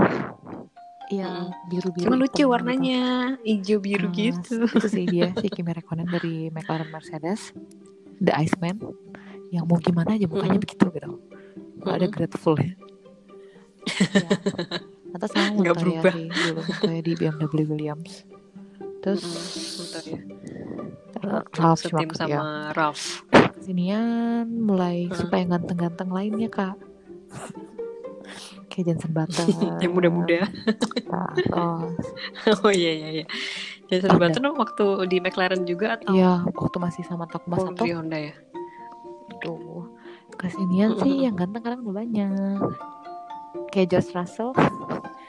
[SPEAKER 2] Iya
[SPEAKER 1] Mm.
[SPEAKER 2] biru-biru
[SPEAKER 1] Cuma
[SPEAKER 2] hitam
[SPEAKER 1] lucu
[SPEAKER 2] gitu.
[SPEAKER 1] warnanya, hijau biru
[SPEAKER 2] Ah,
[SPEAKER 1] gitu.
[SPEAKER 2] itu sih dia si Kimi Räikkönen dari McLaren Mercedes The Iceman yang mau gimana aja mukanya
[SPEAKER 1] Mm-mm.
[SPEAKER 2] begitu gitu nggak ada
[SPEAKER 1] Mm-mm.
[SPEAKER 2] grateful ya, ya. Atau sama
[SPEAKER 1] Nggak berubah.
[SPEAKER 2] dulu Montoya di BMW Williams terus
[SPEAKER 1] bentar ya.
[SPEAKER 2] Ralf
[SPEAKER 1] Setim
[SPEAKER 2] Schumacher
[SPEAKER 1] sama
[SPEAKER 2] ya
[SPEAKER 1] Ralph.
[SPEAKER 2] kesinian mulai
[SPEAKER 1] Hmm.
[SPEAKER 2] suka yang ganteng-ganteng lainnya kak kayak Jensen Button
[SPEAKER 1] yang muda-muda. oh iya iya iya. Jenson
[SPEAKER 2] Ada.
[SPEAKER 1] Button waktu di McLaren juga atau
[SPEAKER 2] ya waktu masih sama Takuma
[SPEAKER 1] oh,
[SPEAKER 2] Sato
[SPEAKER 1] di Honda ya?
[SPEAKER 2] tuh kesinian sih yang ganteng kadang udah banyak kayak George Russell.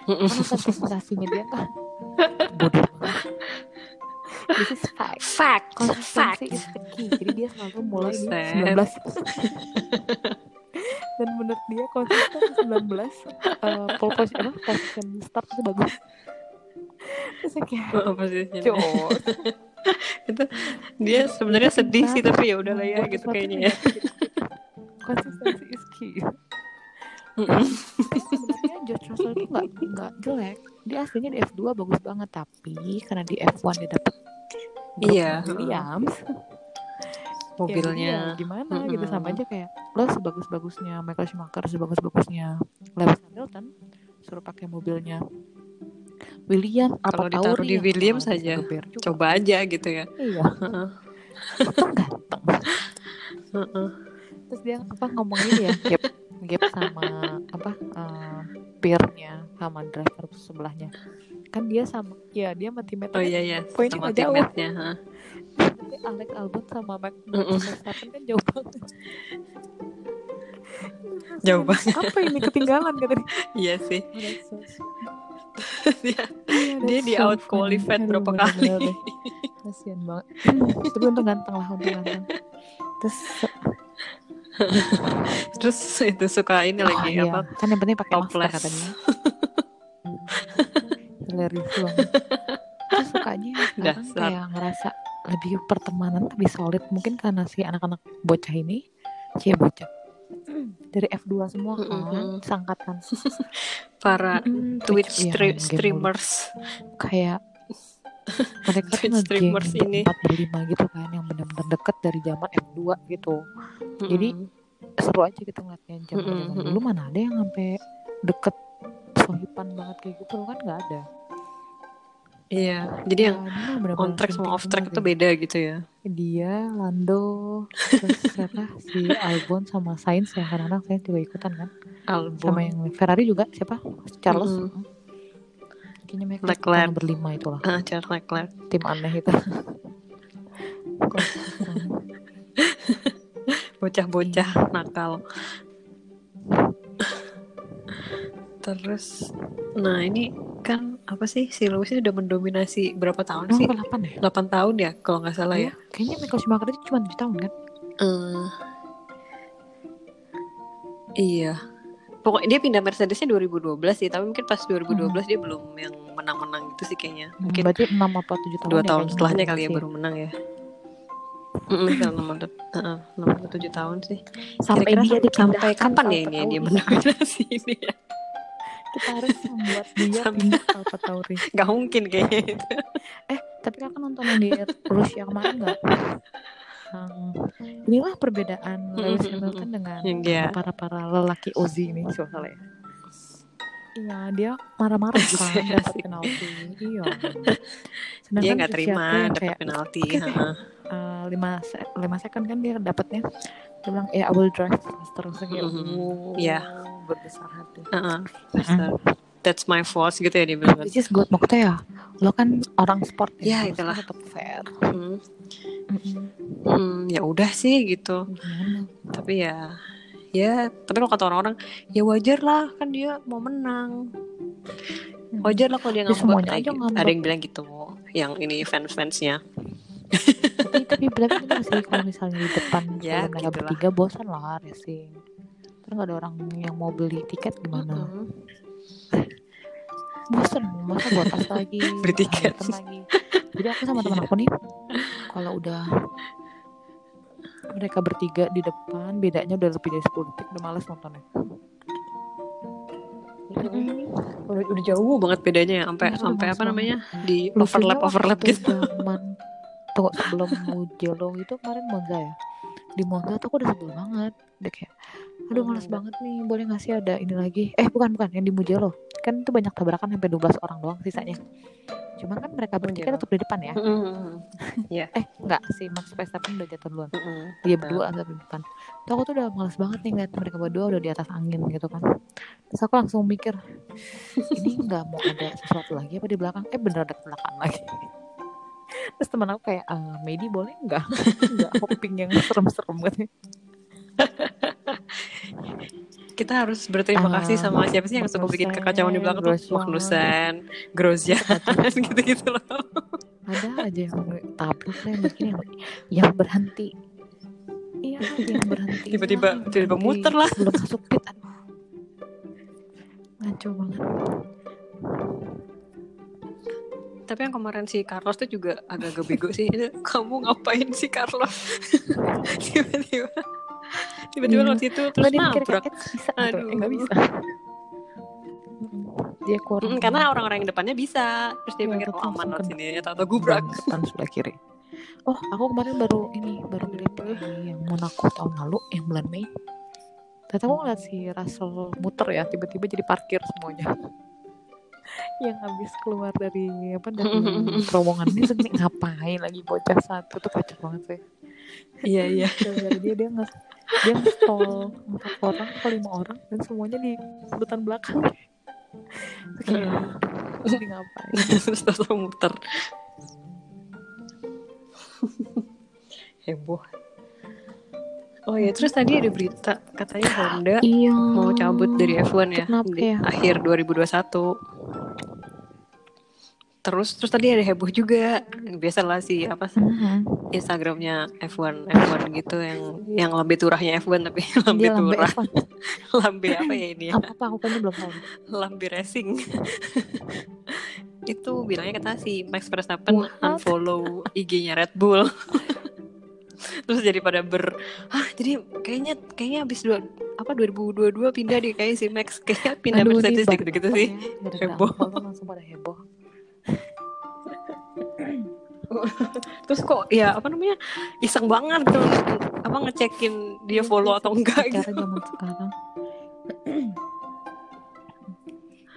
[SPEAKER 2] Presentasinya dia kan bodoh. This is fact.
[SPEAKER 1] Fact, fact.
[SPEAKER 2] konsistensi is the key. Jadi dia selalu mulai di
[SPEAKER 1] Buset.
[SPEAKER 2] 19 dan menurut dia konsisten di 19 uh, pole position, apa, position start itu bagus. Terus kayak? Jos
[SPEAKER 1] itu dia sebenarnya sedih sih tapi ya udahlah ya gitu kayaknya ya.
[SPEAKER 2] konsistensi is key. Sebenarnya George Russell itu nggak nggak jelek. Dia aslinya di F2 bagus banget tapi karena di F1 dia dapet
[SPEAKER 1] Iya.
[SPEAKER 2] Williams ya
[SPEAKER 1] Mobilnya.
[SPEAKER 2] dia gimana gitu. Sama aja kayak lo sebagus-bagusnya Michael Schumacher sebagus-bagusnya Lewis Hamilton suruh pakai mobilnya William apa
[SPEAKER 1] Kalau ditaruh di
[SPEAKER 2] Ri,
[SPEAKER 1] William saja, coba aja gitu ya.
[SPEAKER 2] Iya. Ganteng terus dia apa ngomong ini ya? gap gap sama apa uh, peernya sama driver sebelahnya. Kan dia sama ya dia sama teammate
[SPEAKER 1] oh iya iya.
[SPEAKER 2] Poinnya
[SPEAKER 1] sama
[SPEAKER 2] jauh.
[SPEAKER 1] teammate-nya heeh.
[SPEAKER 2] tapi Alex Albon sama Max. Verstappen kan jauh banget.
[SPEAKER 1] Jauh banget.
[SPEAKER 2] apa ini ketinggalan kata dia?
[SPEAKER 1] Iya sih.
[SPEAKER 2] Oh, so
[SPEAKER 1] dia
[SPEAKER 2] Iya,
[SPEAKER 1] dia di out qualified berapa kali.
[SPEAKER 2] kasian banget. Tapi untung ganteng lah untung ganteng terus
[SPEAKER 1] terus itu suka ini
[SPEAKER 2] oh,
[SPEAKER 1] lagi
[SPEAKER 2] iya.
[SPEAKER 1] apa
[SPEAKER 2] kan yang penting pakai masker katanya hilarious banget terus sukanya sekarang
[SPEAKER 1] Dasar.
[SPEAKER 2] kayak ngerasa lebih pertemanan lebih solid mungkin karena si anak-anak bocah ini cie bocah dari F2 semua kan
[SPEAKER 1] Mm-mm.
[SPEAKER 2] sangkatan
[SPEAKER 1] para
[SPEAKER 2] Mm,
[SPEAKER 1] Twitch stre-
[SPEAKER 2] main game mulu.
[SPEAKER 1] streamers
[SPEAKER 2] kayak mereka tuh
[SPEAKER 1] Twitch
[SPEAKER 2] ngegeng
[SPEAKER 1] streamers ini.
[SPEAKER 2] berempat berlima gitu kan yang benar-benar deket dari zaman F2 gitu. Jadi,
[SPEAKER 1] Mm-mm.
[SPEAKER 2] seru aja gitu ngeliatnya zaman zaman
[SPEAKER 1] Mm-mm,
[SPEAKER 2] dulu mana ada yang sampai deket sohipan banget kayak gitu? Kan nggak ada.
[SPEAKER 1] Iya jadi yang
[SPEAKER 2] Nah, ini mah bener-bener
[SPEAKER 1] on track sama off track itu beda gitu ya.
[SPEAKER 2] Dia Lando terus siapa? Si Albon sama Sainz yang kadang-kadang Sainz juga ikutan kan.
[SPEAKER 1] Album
[SPEAKER 2] sama yang Ferrari juga siapa? Charles.
[SPEAKER 1] Mm-mm.
[SPEAKER 2] Kayaknya mereka
[SPEAKER 1] Leclerc.
[SPEAKER 2] berlima itulah.
[SPEAKER 1] Ah Charles Leclerc.
[SPEAKER 2] Tim aneh itu.
[SPEAKER 1] Bocah-bocah
[SPEAKER 2] Iya.
[SPEAKER 1] nakal. Terus? Nah ini kan apa sih? Si Lewis ini udah mendominasi berapa tahun sih?
[SPEAKER 2] ke 8 ya?
[SPEAKER 1] 8 tahun ya kalau nggak salah ya.
[SPEAKER 2] Iya, kayaknya Michael Schumacher itu cuma 7 tahun kan?
[SPEAKER 1] Eh, iya pokoknya dia pindah Mercedesnya 2012 sih tapi mungkin pas 2012 dia belum yang menang-menang gitu sih kayaknya.
[SPEAKER 2] Hmm,
[SPEAKER 1] mungkin
[SPEAKER 2] berarti 6 apa 7 tahun
[SPEAKER 1] dua
[SPEAKER 2] ya
[SPEAKER 1] tahun setelahnya kali ya baru menang ya. Mm enam atau enam atau tujuh tahun sih.
[SPEAKER 2] Sampai
[SPEAKER 1] Kira-kira
[SPEAKER 2] dia
[SPEAKER 1] sam- sampai
[SPEAKER 2] dipindahkan
[SPEAKER 1] kapan ya ini ya dia mendominasi ini ya?
[SPEAKER 2] Kita harus membuat dia pindah Tauri
[SPEAKER 1] nggak mungkin kayaknya itu.
[SPEAKER 2] Eh tapi kakak nonton di Rusia kemarin nggak yang inilah perbedaan Lewis Hamilton dengan
[SPEAKER 1] dia-
[SPEAKER 2] para para lelaki Ozi ini kalau salah ya iya dia marah-marah kan dapat penalti iya sedangkan
[SPEAKER 1] dia nggak terima dapat
[SPEAKER 2] kayak
[SPEAKER 1] penalti
[SPEAKER 2] oke.
[SPEAKER 1] heeh.
[SPEAKER 2] eh, lima se- lima second kan dia dapatnya dia bilang ya I will drive terus kayak
[SPEAKER 1] Mhm.
[SPEAKER 2] wow
[SPEAKER 1] Iya.
[SPEAKER 2] berbesar hati
[SPEAKER 1] Heeh. That's my fault gitu ya dia bilang kan.
[SPEAKER 2] which is good maksudnya ya lo kan orang sport
[SPEAKER 1] Ya,
[SPEAKER 2] harusnya
[SPEAKER 1] itulah.
[SPEAKER 2] tetap fair
[SPEAKER 1] Hmm,
[SPEAKER 2] Mm-mm.
[SPEAKER 1] hmm, ya udah sih gitu
[SPEAKER 2] gimana
[SPEAKER 1] tapi ya ya tapi kalau kata orang-orang ya wajar lah kan dia mau menang wajar lah kalau dia
[SPEAKER 2] Ya, semuanya
[SPEAKER 1] kayak
[SPEAKER 2] aja
[SPEAKER 1] gitu. ada yang bilang gitu yang ini fans-fansnya
[SPEAKER 2] tapi tapi berarti bener sih kalau misalnya di depan
[SPEAKER 1] Ya,
[SPEAKER 2] mereka
[SPEAKER 1] gitulah.
[SPEAKER 2] bertiga bosan lah racing terus nggak ada orang yang mau beli tiket gimana
[SPEAKER 1] Mm-mm.
[SPEAKER 2] Bosan masa buat tas lagi
[SPEAKER 1] Beli tiket.
[SPEAKER 2] Lagi. Jadi aku sama teman aku nih kalau udah mereka bertiga di depan bedanya udah lebih dari 10 detik udah males nontonnya.
[SPEAKER 1] Udah, udah jauh banget bedanya ya sampai
[SPEAKER 2] Iya,
[SPEAKER 1] sampai apa namanya di overlap overlap gitu.
[SPEAKER 2] zaman tunggu sebelum Mugello itu kemarin Monza ya. Di Monza tuh aku udah sebel banget. Udah kayak aduh males
[SPEAKER 1] Hmm.
[SPEAKER 2] banget nih boleh nggak sih ada ini lagi? Eh bukan bukan yang di Mugello kan itu banyak tabrakan sampai 12 orang doang sisanya. Cuma kan mereka bertiga tetap di depan ya?
[SPEAKER 1] Mm-mm.
[SPEAKER 2] eh enggak si Max Verstappen udah jatuh duluan.
[SPEAKER 1] Mm-mm.
[SPEAKER 2] dia berdua tetap di depan. Tuh aku tuh udah males banget nih ngeliat mereka berdua udah di atas angin gitu kan. Terus aku langsung mikir ini nggak mau ada sesuatu lagi apa di belakang? Eh bener ada kecelakaan lagi. Terus teman aku kayak eh Medi boleh nggak? Nggak hoping yang serem-serem gitu
[SPEAKER 1] kita harus berterima
[SPEAKER 2] Ah,
[SPEAKER 1] kasih sama siapa sih yang suka bikin kekacauan di belakang tuh. Magnussen, Grosjean, gitu-gitu loh.
[SPEAKER 2] ada aja yang tabrak yang bikin yang, yang berhenti iya yang berhenti
[SPEAKER 1] Tiba-tiba tiba-tiba muter lah.
[SPEAKER 2] belum masuk pit aduh ngaco banget
[SPEAKER 1] Tapi yang kemarin si Carlos tuh juga agak-agak bego sih. Kamu ngapain sih Carlos? Tiba-tiba. Tiba-tiba
[SPEAKER 2] Iya.
[SPEAKER 1] lewat situ terus nabrak.
[SPEAKER 2] kayak, "Eh, bisa gitu.
[SPEAKER 1] Aduh.
[SPEAKER 2] eh nggak bisa dia kurang
[SPEAKER 1] Mm, karena orang-orang yang depannya bisa. Terus dia
[SPEAKER 2] Iya,
[SPEAKER 1] pikir, oh aman lewat sini. Atau gubrak.
[SPEAKER 2] dan sebelah kiri oh aku kemarin baru ini baru ngeliat yang Monaco tahun lalu yang bulan Mei ternyata aku ngeliat si Russell muter ya tiba-tiba jadi parkir semuanya yang habis keluar dari apa dari terowongan ini ngapain lagi bocah satu tuh kocak banget sih
[SPEAKER 1] iya iya
[SPEAKER 2] dia dia nggak dia nge-stall empat orang atau lima orang dan semuanya di urutan belakang. Terus terus dia ngapain?
[SPEAKER 1] Terus terus muter. Heboh. Oh ya terus tadi ada berita katanya Honda
[SPEAKER 2] iya.
[SPEAKER 1] mau cabut dari F1 ya
[SPEAKER 2] Kenapa
[SPEAKER 1] di
[SPEAKER 2] ya?
[SPEAKER 1] akhir 2021 terus terus tadi ada heboh juga. Biasalah sih apa
[SPEAKER 2] Mhm.
[SPEAKER 1] Instagramnya F1 F1 gitu yang yang lambe turahnya F1 tapi lambe
[SPEAKER 2] dia lambe
[SPEAKER 1] turah.
[SPEAKER 2] F1
[SPEAKER 1] lambe apa ya ini ya?
[SPEAKER 2] Apa apa aku kayaknya belum tahu.
[SPEAKER 1] Lambe racing. Itu bilangnya kata si Max Verstappen
[SPEAKER 2] What?
[SPEAKER 1] unfollow IG-nya Red Bull. Terus jadi pada ber ah jadi kayaknya kayaknya habis dua apa 2022 pindah deh kayak si Max kayak pindah
[SPEAKER 2] Aduh,
[SPEAKER 1] Mercedes deh
[SPEAKER 2] bak-
[SPEAKER 1] gitu-gitu sih. Heboh.
[SPEAKER 2] langsung pada heboh
[SPEAKER 1] terus kok ya apa namanya iseng banget tuh apa ngecekin dia follow atau enggak
[SPEAKER 2] cara
[SPEAKER 1] gitu.
[SPEAKER 2] Zaman sekarang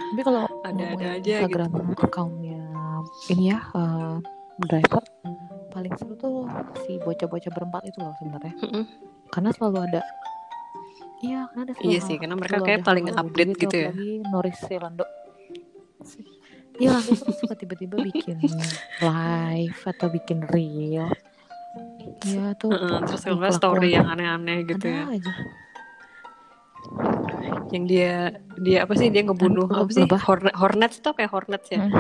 [SPEAKER 2] tapi kalau
[SPEAKER 1] Ada-ada aja gitu.
[SPEAKER 2] Instagram accountnya ini ya eh, driver paling seru tuh si bocah-bocah berempat itu loh sebenarnya. Karena selalu ada iya karena ada selalu
[SPEAKER 1] Iya sih, karena mereka kayak paling update gitu ya.
[SPEAKER 2] Lando Iya tuh suka tiba-tiba bikin live atau bikin reel. Iya tuh
[SPEAKER 1] Heeh, terus kalau story yang aneh-aneh gitu
[SPEAKER 2] ada
[SPEAKER 1] ya.
[SPEAKER 2] aja.
[SPEAKER 1] Yang dia dia apa sih? Dia ngebunuh apa sih?
[SPEAKER 2] Lebah.
[SPEAKER 1] Hornet Hornets tuh kayak Hornets ya?
[SPEAKER 2] Mm.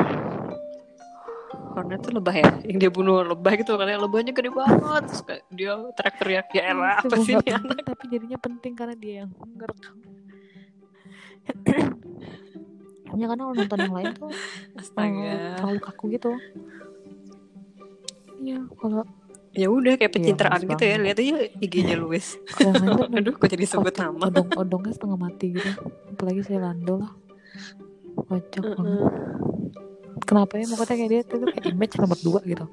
[SPEAKER 1] Hornet tuh lebah ya? Yang dia bunuh lebah gitu katanya lebahnya gede banget. Terus kayak dia teriak-teriak ya elah apa
[SPEAKER 2] Itu
[SPEAKER 1] sih ini anak?
[SPEAKER 2] tapi jadinya penting karena dia yang ngerekam ya karena kalau nonton yang lain tuh eh,
[SPEAKER 1] astaga
[SPEAKER 2] terlalu kaku gitu. Iya. Kalau
[SPEAKER 1] ya udah kayak
[SPEAKER 2] Iya,
[SPEAKER 1] pencitraan
[SPEAKER 2] bagus
[SPEAKER 1] gitu ya.
[SPEAKER 2] banget.
[SPEAKER 1] lihat aja IG-nya Luis aduh kok jadi sebut
[SPEAKER 2] odong,
[SPEAKER 1] nama.
[SPEAKER 2] odong odongnya setengah mati gitu. Apalagi si Lando lah. Kocak banget.
[SPEAKER 1] Heeh.
[SPEAKER 2] kenapa ya? Mau kayak dia tuh kayak image nomor dua gitu.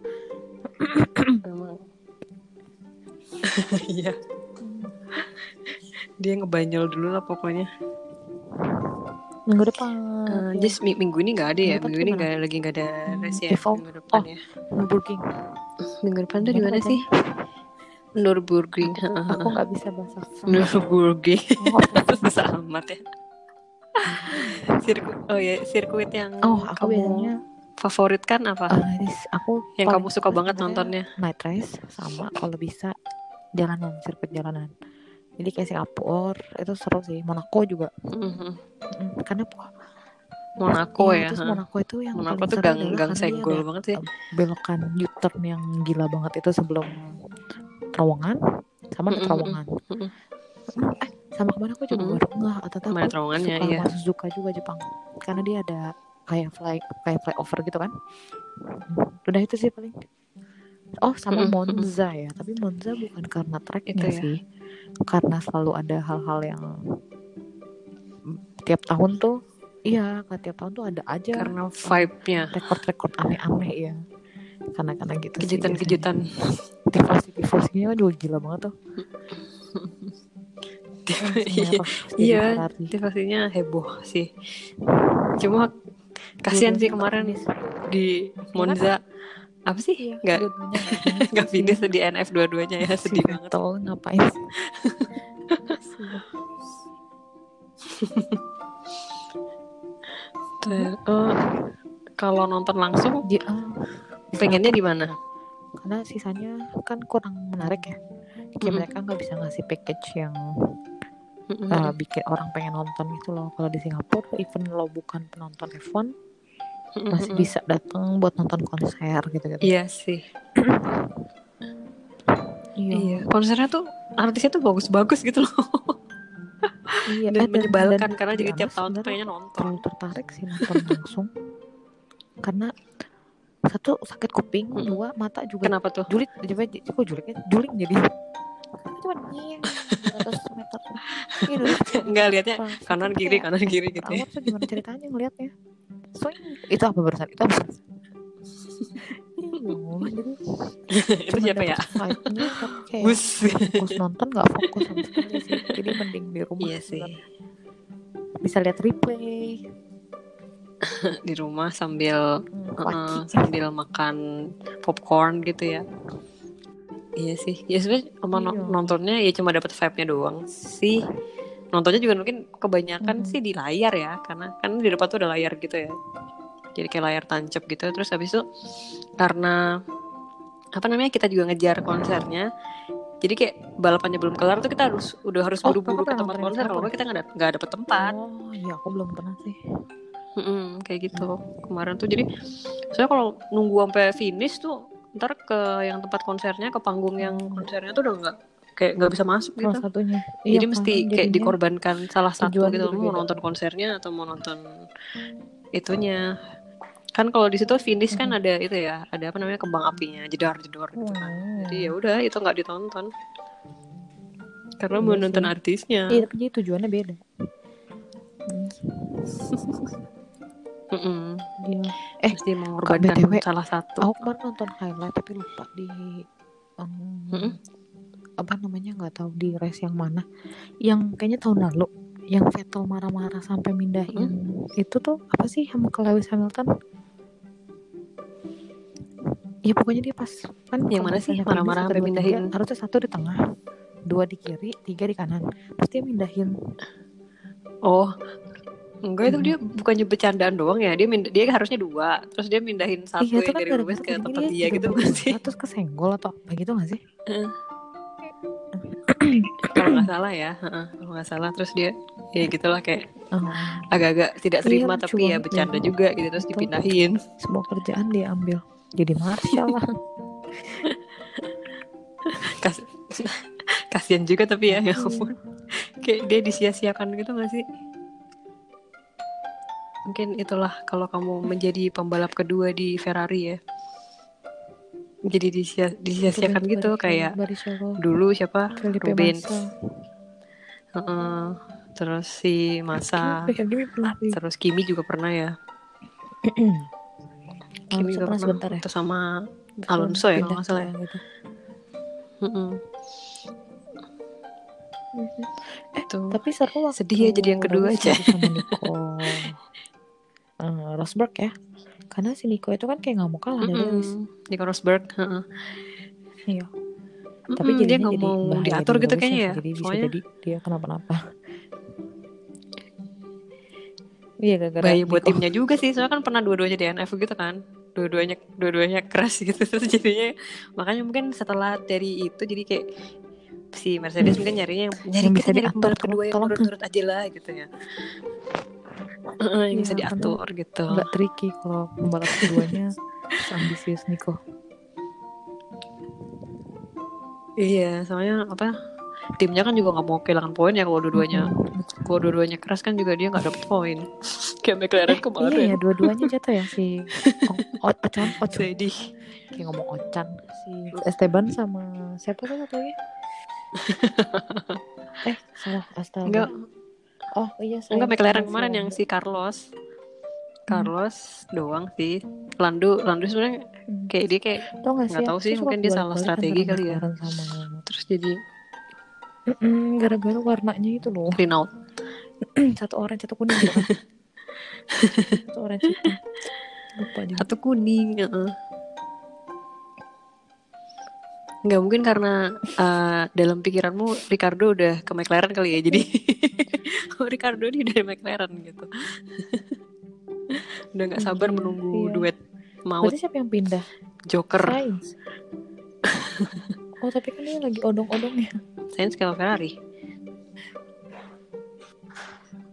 [SPEAKER 1] Iya. Dia ngebanyol dulu lah pokoknya
[SPEAKER 2] minggu depan ya.
[SPEAKER 1] just mi- minggu ini nggak ada ya?
[SPEAKER 2] Minggu
[SPEAKER 1] ini nggak lagi nggak ada
[SPEAKER 2] Hmm,
[SPEAKER 1] race ya
[SPEAKER 2] Evo.
[SPEAKER 1] minggu depan
[SPEAKER 2] Oh.
[SPEAKER 1] ya.
[SPEAKER 2] Nürburgring
[SPEAKER 1] minggu depan tuh di mana sih? Nürburgring
[SPEAKER 2] aku nggak bisa bahasa.
[SPEAKER 1] Nürburgring
[SPEAKER 2] Oh, apa?
[SPEAKER 1] susah amat ya. Sirkuit oh ya sirkuit yang
[SPEAKER 2] oh aku
[SPEAKER 1] kamu
[SPEAKER 2] biasanya
[SPEAKER 1] favorit kan apa?
[SPEAKER 2] This- aku
[SPEAKER 1] yang kamu suka banget nontonnya.
[SPEAKER 2] night race sama kalau bisa jalanan sirkuit jalanan jadi kayak Singapura itu seru sih. Monaco juga.
[SPEAKER 1] Mhm.
[SPEAKER 2] Mm, karena
[SPEAKER 1] Monaco
[SPEAKER 2] iya,
[SPEAKER 1] ya
[SPEAKER 2] terus. Monaco itu yang
[SPEAKER 1] Monaco tuh gang gang senggol banget sih.
[SPEAKER 2] belokan U-turn yang gila banget. Itu sebelum terowongan sama
[SPEAKER 1] Mm-mm,
[SPEAKER 2] terowongan.
[SPEAKER 1] mm-mm.
[SPEAKER 2] Mm, eh sama ke mana aku juga baru nggak atau
[SPEAKER 1] ada terowongannya,
[SPEAKER 2] suka
[SPEAKER 1] iya.
[SPEAKER 2] Suzuka juga Jepang. Karena dia ada kayak fly kayak flyover gitu kan. Mm, udah itu sih paling. Oh sama Monza ya. Tapi Monza bukan karena tracknya
[SPEAKER 1] Itu ya.
[SPEAKER 2] sih karena selalu ada hal-hal yang tiap tahun tuh iya tiap tahun tuh ada aja
[SPEAKER 1] karena vibe-nya.
[SPEAKER 2] rekor-rekor aneh-aneh ya karena karena gitu
[SPEAKER 1] kejutan-kejutan.
[SPEAKER 2] tifosi tifosinya kan juga gila banget tuh.
[SPEAKER 1] Iya. Iya, motivasinya heboh sih. Cuma kasihan sih kemarin di Monza apa sih?
[SPEAKER 2] Iya,
[SPEAKER 1] Nggak nggak finish di NF dua-duanya ya sedih banget.
[SPEAKER 2] Vettel ngapain
[SPEAKER 1] Oh, kalau nonton langsung
[SPEAKER 2] ah, bisa
[SPEAKER 1] pengennya di mana?
[SPEAKER 2] karena sisanya kan kurang menarik ya kayak
[SPEAKER 1] Mm-mm.
[SPEAKER 2] mereka nggak bisa ngasih package yang
[SPEAKER 1] Mm-mm.
[SPEAKER 2] uh, bikin orang pengen nonton gitu loh kalau di Singapura even lo bukan penonton F1 masih bisa datang buat nonton konser gitu gitu
[SPEAKER 1] Iya sih. Iya, konsernya tuh artisnya tuh bagus-bagus gitu loh
[SPEAKER 2] Iya,
[SPEAKER 1] dan
[SPEAKER 2] eh,
[SPEAKER 1] menyebalkan
[SPEAKER 2] dan
[SPEAKER 1] karena jadi tiap
[SPEAKER 2] honest,
[SPEAKER 1] tahun tuh pengennya nonton.
[SPEAKER 2] terlalu tertarik sih nonton langsung karena satu sakit kuping
[SPEAKER 1] Mm-mm.
[SPEAKER 2] dua mata juga
[SPEAKER 1] Kenapa tuh?
[SPEAKER 2] julid coba kok julidnya juling jadi karena cuma nying 200 meter Iya,
[SPEAKER 1] Enggak lihatnya
[SPEAKER 2] pas
[SPEAKER 1] kanan kiri kanan kiri gitu ya.
[SPEAKER 2] tuh gimana ceritanya ngelihatnya swing itu apa barusan itu apa Iya,
[SPEAKER 1] Itu
[SPEAKER 2] cuma
[SPEAKER 1] siapa ya? Bus.
[SPEAKER 2] fokus nonton nggak fokus sama sekali sih jadi mending di rumah
[SPEAKER 1] Iya sih.
[SPEAKER 2] bisa lihat replay
[SPEAKER 1] di rumah sambil
[SPEAKER 2] Hmm,
[SPEAKER 1] uh, sambil makan popcorn gitu ya. Iya sih. Ya sebenarnya
[SPEAKER 2] Iya.
[SPEAKER 1] nontonnya ya cuma dapat vibe-nya doang sih. Nontonnya juga mungkin kebanyakan
[SPEAKER 2] Mhm.
[SPEAKER 1] sih di layar ya, karena kan di depan tuh ada layar gitu ya. Jadi kayak layar tancap gitu. Terus habis itu karena apa namanya kita juga ngejar konsernya. Jadi kayak balapannya belum kelar tuh kita harus udah harus
[SPEAKER 2] Oh,
[SPEAKER 1] buru-buru ke tempat konser kalau kita nggak nggak dapet tempat.
[SPEAKER 2] Oh iya aku belum pernah sih.
[SPEAKER 1] Mm-mm, kayak gitu kemarin tuh jadi saya kalau nunggu sampai finish tuh ntar ke yang tempat konsernya ke panggung yang konsernya tuh udah nggak kayak nggak bisa masuk gitu
[SPEAKER 2] Salah satunya.
[SPEAKER 1] jadi
[SPEAKER 2] Iya,
[SPEAKER 1] mesti
[SPEAKER 2] kan,
[SPEAKER 1] kayak
[SPEAKER 2] jadinya
[SPEAKER 1] dikorbankan salah satu
[SPEAKER 2] tujuannya
[SPEAKER 1] gitu
[SPEAKER 2] juga
[SPEAKER 1] mau nonton konsernya atau mau nonton itunya kan kalau di situ finish kan ada itu ya ada apa namanya kembang apinya jedar jedor gitu kan
[SPEAKER 2] Hmm.
[SPEAKER 1] jadi ya udah itu nggak ditonton karena mau
[SPEAKER 2] Iya
[SPEAKER 1] nonton
[SPEAKER 2] sih.
[SPEAKER 1] artisnya
[SPEAKER 2] Iya tapi jadi tujuannya beda. Hmm,
[SPEAKER 1] Mm-mm.
[SPEAKER 2] Iya. Eh,
[SPEAKER 1] dia mengorbankan
[SPEAKER 2] BTW,
[SPEAKER 1] salah satu
[SPEAKER 2] Aku kemarin nonton highlight tapi lupa di um. Apa namanya nggak tahu di race yang mana. Yang kayaknya tahun lalu yang Vettel marah-marah sampai mindahin itu tuh apa sih sama ke Lewis Hamilton? Ya pokoknya dia pas kan
[SPEAKER 1] Yang mana sih marah-marah sampai
[SPEAKER 2] satu,
[SPEAKER 1] mindahin?
[SPEAKER 2] tiga, harusnya satu di tengah, dua di kiri, tiga di kanan. Terus dia mindahin
[SPEAKER 1] Oh, enggak itu
[SPEAKER 2] Mhm.
[SPEAKER 1] dia bukannya bercandaan doang ya. Dia dia harusnya dua, terus dia mindahin satu
[SPEAKER 2] Iya itu
[SPEAKER 1] yang
[SPEAKER 2] kan
[SPEAKER 1] dari Lewis ke tempat
[SPEAKER 2] dia
[SPEAKER 1] dia gitu
[SPEAKER 2] juga
[SPEAKER 1] kan sih.
[SPEAKER 2] terus kesenggol atau apa gitu gak sih?
[SPEAKER 1] Kalau nggak salah ya, kalau nggak salah terus dia ya gitulah kayak agak-agak tidak
[SPEAKER 2] Iya,
[SPEAKER 1] terima
[SPEAKER 2] lucu
[SPEAKER 1] tapi ya bercanda
[SPEAKER 2] ya.
[SPEAKER 1] juga gitu terus dipindahin.
[SPEAKER 2] semua kerjaan dia ambil. Jadi Marshall lah.
[SPEAKER 1] Kas kasian juga tapi ya, ya
[SPEAKER 2] Iya.
[SPEAKER 1] ampun. Kayak dia disia-siakan gitu nggak sih? Mungkin itulah kalau kamu menjadi pembalap kedua di Ferrari ya. Jadi disia- disia-siakan gitu kayak dulu siapa
[SPEAKER 2] Felipe
[SPEAKER 1] Rubens
[SPEAKER 2] Massa.
[SPEAKER 1] Heeh. terus si Masa terus Kimi juga pernah ya Kimi juga
[SPEAKER 2] pernah sebentar ya.
[SPEAKER 1] terus sama Alonso ya, kalau nggak salah ya.
[SPEAKER 2] gitu.
[SPEAKER 1] Heeh.
[SPEAKER 2] Eh,
[SPEAKER 1] Itu.
[SPEAKER 2] Tapi seru waktu
[SPEAKER 1] Sedih ya jadi yang kedua aja.
[SPEAKER 2] sama Nico eh, Rosberg ya. Karena si Nico itu kan kayak nggak mau kalah dari Lewis.
[SPEAKER 1] Nico Rosberg.
[SPEAKER 2] Iya. Tapi
[SPEAKER 1] Mm-mm, dia
[SPEAKER 2] jadinya
[SPEAKER 1] nggak
[SPEAKER 2] jadi
[SPEAKER 1] mau diatur
[SPEAKER 2] di
[SPEAKER 1] gitu kayaknya ya
[SPEAKER 2] Jadi bisa jadi dia kenapa-napa. Iya gara-gara
[SPEAKER 1] bahaya buat timnya juga sih soalnya kan pernah dua-duanya DNF gitu kan dua-duanya dua-duanya keras gitu terus jadinya makanya mungkin setelah dari itu jadi kayak si Mercedes mungkin nyarinya yang nyari
[SPEAKER 2] Yang
[SPEAKER 1] kita
[SPEAKER 2] bisa diatur,
[SPEAKER 1] kedua yang
[SPEAKER 2] tolong.
[SPEAKER 1] nurut-nurut aja lah gitu ya Yang
[SPEAKER 2] Iya,
[SPEAKER 1] bisa diatur gitu.
[SPEAKER 2] Agak tricky kalau pembalap keduanya ambisius Nico.
[SPEAKER 1] iya soalnya apa timnya kan juga nggak mau kehilangan poin ya kalau dua-duanya.
[SPEAKER 2] Betul.
[SPEAKER 1] kalau dua-duanya keras kan juga dia nggak dapet poin. Kayak McLaren kemarin.
[SPEAKER 2] Iya ya dua-duanya jatuh ya si o- o- Ocon Ocon.
[SPEAKER 1] Sedih
[SPEAKER 2] kayak ngomong Ocan si Esteban sama siapa tuh satu lagi? Eh salah astaga.
[SPEAKER 1] Enggak
[SPEAKER 2] oh iya saya
[SPEAKER 1] enggak McLaren
[SPEAKER 2] salah,
[SPEAKER 1] kemarin yang si Carlos. Carlos doang sih. Lando Lando sebenarnya
[SPEAKER 2] Hmm.
[SPEAKER 1] kayak dia kayak
[SPEAKER 2] Tau gak sih?
[SPEAKER 1] nggak tahu sih, mungkin dia salah
[SPEAKER 2] kebalik-balik
[SPEAKER 1] strategi kali ya.
[SPEAKER 2] Sama
[SPEAKER 1] terus jadi
[SPEAKER 2] gara-gara warnanya itu loh.
[SPEAKER 1] Renault
[SPEAKER 2] satu orange satu kuning. Kan satu orange hitam lupa juga.
[SPEAKER 1] Atau kuning. Nggak mungkin karena eh, dalam pikiranmu Ricardo udah ke McLaren kali ya jadi oh, Ricardo ini dari McLaren gitu. Udah nggak sabar
[SPEAKER 2] Iya,
[SPEAKER 1] menunggu
[SPEAKER 2] iya.
[SPEAKER 1] duet maut
[SPEAKER 2] berarti siapa yang pindah?
[SPEAKER 1] Joker.
[SPEAKER 2] Sainz. Oh tapi kan dia lagi odong-odong ya.
[SPEAKER 1] Sainz ke Ferrari.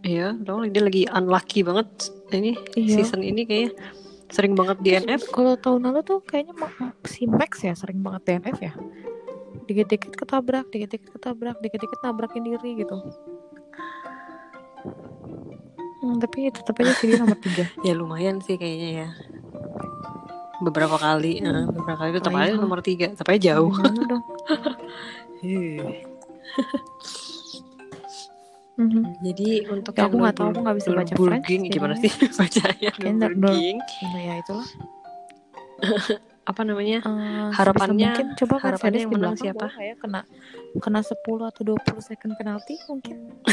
[SPEAKER 1] Iya dong dia lagi unlucky banget ini
[SPEAKER 2] Iya.
[SPEAKER 1] season ini kayaknya sering banget DNF
[SPEAKER 2] Kalau tahun lalu tuh kayaknya si Max ya sering banget DNF ya. Dikit-dikit ketabrak, dikit-dikit ketabrak, dikit-dikit nabrakin diri gitu. Hmm, tapi tetap aja sih nomor tiga.
[SPEAKER 1] ya lumayan sih kayaknya ya beberapa kali eh, beberapa kali tetap aja nomor tiga tapi jauh
[SPEAKER 2] dong? Mhm.
[SPEAKER 1] jadi untuk
[SPEAKER 2] Ya, aku nggak tahu, aku nggak bisa baca French,
[SPEAKER 1] gimana sih bacanya
[SPEAKER 2] Kayaknya Nur-
[SPEAKER 1] Nürburgring
[SPEAKER 2] Nah ya itulah.
[SPEAKER 1] apa namanya
[SPEAKER 2] Eh,
[SPEAKER 1] Harapannya-
[SPEAKER 2] mungkin coba
[SPEAKER 1] harapannya yang menang siapa?
[SPEAKER 2] ya kena kena 10 atau 20 second penalti mungkin.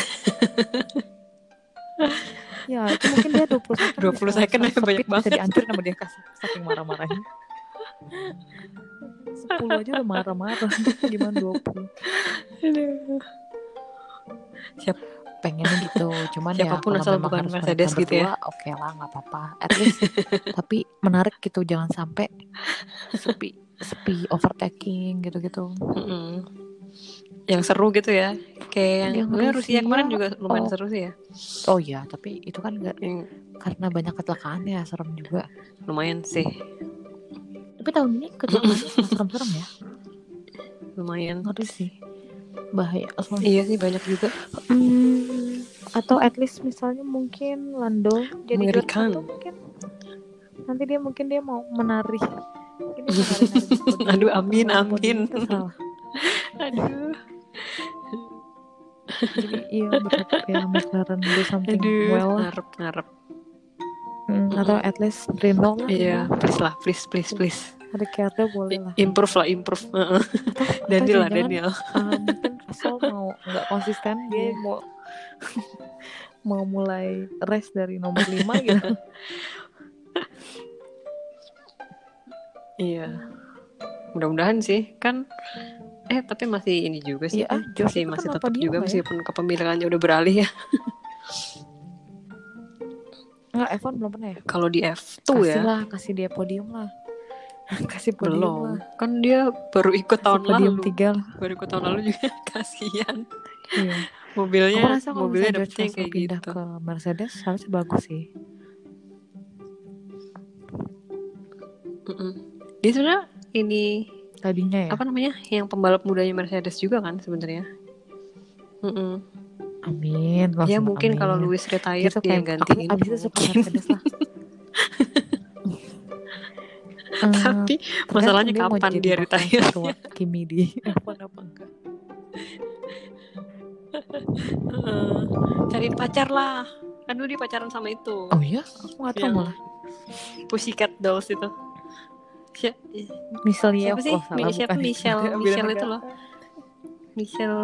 [SPEAKER 2] ya itu mungkin dia 20 second
[SPEAKER 1] 20
[SPEAKER 2] bisa-
[SPEAKER 1] second
[SPEAKER 2] speed
[SPEAKER 1] banyak
[SPEAKER 2] bisa
[SPEAKER 1] banget.
[SPEAKER 2] dihancurin sama dia kas- saking marah-marahnya 10 aja udah marah-marah gimana 20
[SPEAKER 1] Aduh.
[SPEAKER 2] Pengennya gitu. Cuman
[SPEAKER 1] Siapa pun
[SPEAKER 2] ya
[SPEAKER 1] asal
[SPEAKER 2] kalau memang
[SPEAKER 1] bukan
[SPEAKER 2] harus
[SPEAKER 1] Mercedes gitu ya.
[SPEAKER 2] oke lah nggak apa-apa. At least tapi menarik gitu jangan sampai sepi sepi overtaking gitu-gitu.
[SPEAKER 1] Yang seru gitu ya. Kayak yang,
[SPEAKER 2] Yang
[SPEAKER 1] Rusia
[SPEAKER 2] Rusia,
[SPEAKER 1] kemarin juga lumayan
[SPEAKER 2] oh.
[SPEAKER 1] seru sih ya.
[SPEAKER 2] Oh ya tapi itu kan nggak
[SPEAKER 1] Yang
[SPEAKER 2] karena banyak kecelakaan ya serem juga.
[SPEAKER 1] Lumayan sih.
[SPEAKER 2] Tapi tahun ini kecelakaannya serem-serem ya.
[SPEAKER 1] Lumayan.
[SPEAKER 2] Ngeri sih bahaya soalnya
[SPEAKER 1] iya sih banyak juga.
[SPEAKER 2] Hmm, atau at least misalnya mungkin Lando jadi
[SPEAKER 1] Mengerikan.
[SPEAKER 2] satu mungkin. Nanti dia mungkin dia mau menari.
[SPEAKER 1] Aduh, amin, amin.
[SPEAKER 2] itu salah.
[SPEAKER 1] aduh.
[SPEAKER 2] Jadi iya berharap ya McLaren do something
[SPEAKER 1] aduh
[SPEAKER 2] well.
[SPEAKER 1] ngarep ngarep.
[SPEAKER 2] Hmm, atau at least Renault lah.
[SPEAKER 1] Iya please lah please please please
[SPEAKER 2] Ricciardo boleh lah.
[SPEAKER 1] Improve lah improve.
[SPEAKER 2] Atau
[SPEAKER 1] Daniel lah Daniel.
[SPEAKER 2] uh, mungkin Russell mau nggak konsisten dia
[SPEAKER 1] Iya.
[SPEAKER 2] mau mau mulai race dari nomor 5 gitu.
[SPEAKER 1] Iya. Mudah-mudahan sih kan eh tapi masih ini juga sih
[SPEAKER 2] Iya, ah,
[SPEAKER 1] masih
[SPEAKER 2] itu
[SPEAKER 1] masih
[SPEAKER 2] kenapa
[SPEAKER 1] tetap juga
[SPEAKER 2] ya?
[SPEAKER 1] meskipun kepemilikannya udah beralih ya.
[SPEAKER 2] Nggak F1 belum pernah ya?
[SPEAKER 1] Kalau di F2
[SPEAKER 2] kasih
[SPEAKER 1] ya.
[SPEAKER 2] lah kasih dia podium lah kasih podium
[SPEAKER 1] belum.
[SPEAKER 2] lah.
[SPEAKER 1] Kan dia baru ikut
[SPEAKER 2] kasih
[SPEAKER 1] tahun
[SPEAKER 2] podium
[SPEAKER 1] lalu.
[SPEAKER 2] tiga lah.
[SPEAKER 1] Baru ikut tahun lalu juga. Kasihan.
[SPEAKER 2] Iya.
[SPEAKER 1] Mobilnya
[SPEAKER 2] aku rasa kalau
[SPEAKER 1] mobilnya dapetnya
[SPEAKER 2] Russell
[SPEAKER 1] kayak
[SPEAKER 2] pindah
[SPEAKER 1] gitu.
[SPEAKER 2] ke Mercedes harusnya bagus sih.
[SPEAKER 1] Mm-mm. dia sebenarnya ini
[SPEAKER 2] tadinya ya?
[SPEAKER 1] apa namanya? Yang pembalap mudanya Mercedes juga kan sebenarnya? Mm-mm.
[SPEAKER 2] amin
[SPEAKER 1] ya mungkin
[SPEAKER 2] amin.
[SPEAKER 1] kalau Lewis retired
[SPEAKER 2] gitu
[SPEAKER 1] dia
[SPEAKER 2] kayak aku
[SPEAKER 1] gantiin
[SPEAKER 2] abis itu suka. Mercedes lah Eh,
[SPEAKER 1] tapi
[SPEAKER 2] tergantung
[SPEAKER 1] masalahnya kapan dia retire
[SPEAKER 2] Kimi di F1 apa enggak
[SPEAKER 1] Heeh. cariin pacar lah kan dulu dia pacaran sama itu
[SPEAKER 2] oh iya aku nggak tahu malah
[SPEAKER 1] Pussycat Dolls itu Si-
[SPEAKER 2] Michelle
[SPEAKER 1] Siapa
[SPEAKER 2] Yeoh
[SPEAKER 1] sih?
[SPEAKER 2] oh, salah,
[SPEAKER 1] Mi- siapa?
[SPEAKER 2] bukan.
[SPEAKER 1] Michelle- Michelle itu loh. Michelle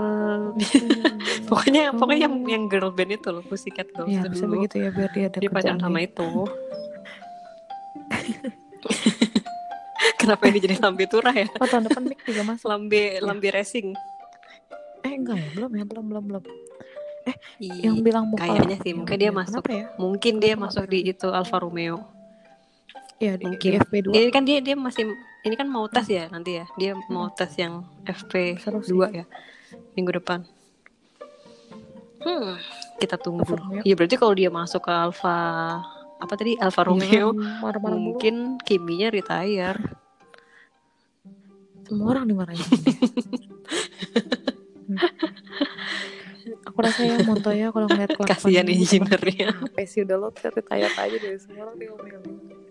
[SPEAKER 1] pokoknya pokoknya yang yang girl band itu loh Pussycat Dolls
[SPEAKER 2] ya
[SPEAKER 1] dulu
[SPEAKER 2] begitu ya biar dia ada
[SPEAKER 1] dia pacaran sama
[SPEAKER 2] ya.
[SPEAKER 1] itu kenapa ini jadi lambe turah ya?
[SPEAKER 2] Oh tahun depan Mick juga masuk.
[SPEAKER 1] Lambe lambe racing.
[SPEAKER 2] Eh enggak ya? Belum ya? Belum belum belum.
[SPEAKER 1] Iya,
[SPEAKER 2] yang bilang mau
[SPEAKER 1] kayaknya sih.
[SPEAKER 2] Ya,
[SPEAKER 1] mungkin dia
[SPEAKER 2] ya,
[SPEAKER 1] masuk.
[SPEAKER 2] ya?
[SPEAKER 1] Mungkin dia
[SPEAKER 2] Kenapa?
[SPEAKER 1] masuk di itu Alfa Romeo.
[SPEAKER 2] Ya di,
[SPEAKER 1] Mungkin.
[SPEAKER 2] di FP2
[SPEAKER 1] ini kan dia dia masih ini kan mau tes ya nanti ya? Dia mau tes yang FP
[SPEAKER 2] Seru sih.
[SPEAKER 1] 2 ya? Minggu depan. Hmm kita tunggu iya berarti kalau dia masuk ke Alfa apa tadi? Alfa Romeo
[SPEAKER 2] Iya kan, marah-marah mulu.
[SPEAKER 1] mungkin Kiminya retire.
[SPEAKER 2] Semua orang dimarahin. Aku rasa ya Montoya kalau ngeliat kelakuan
[SPEAKER 1] kasihan engineer-nya.
[SPEAKER 2] apa sih? Udah lo retire aja dari semua orang milih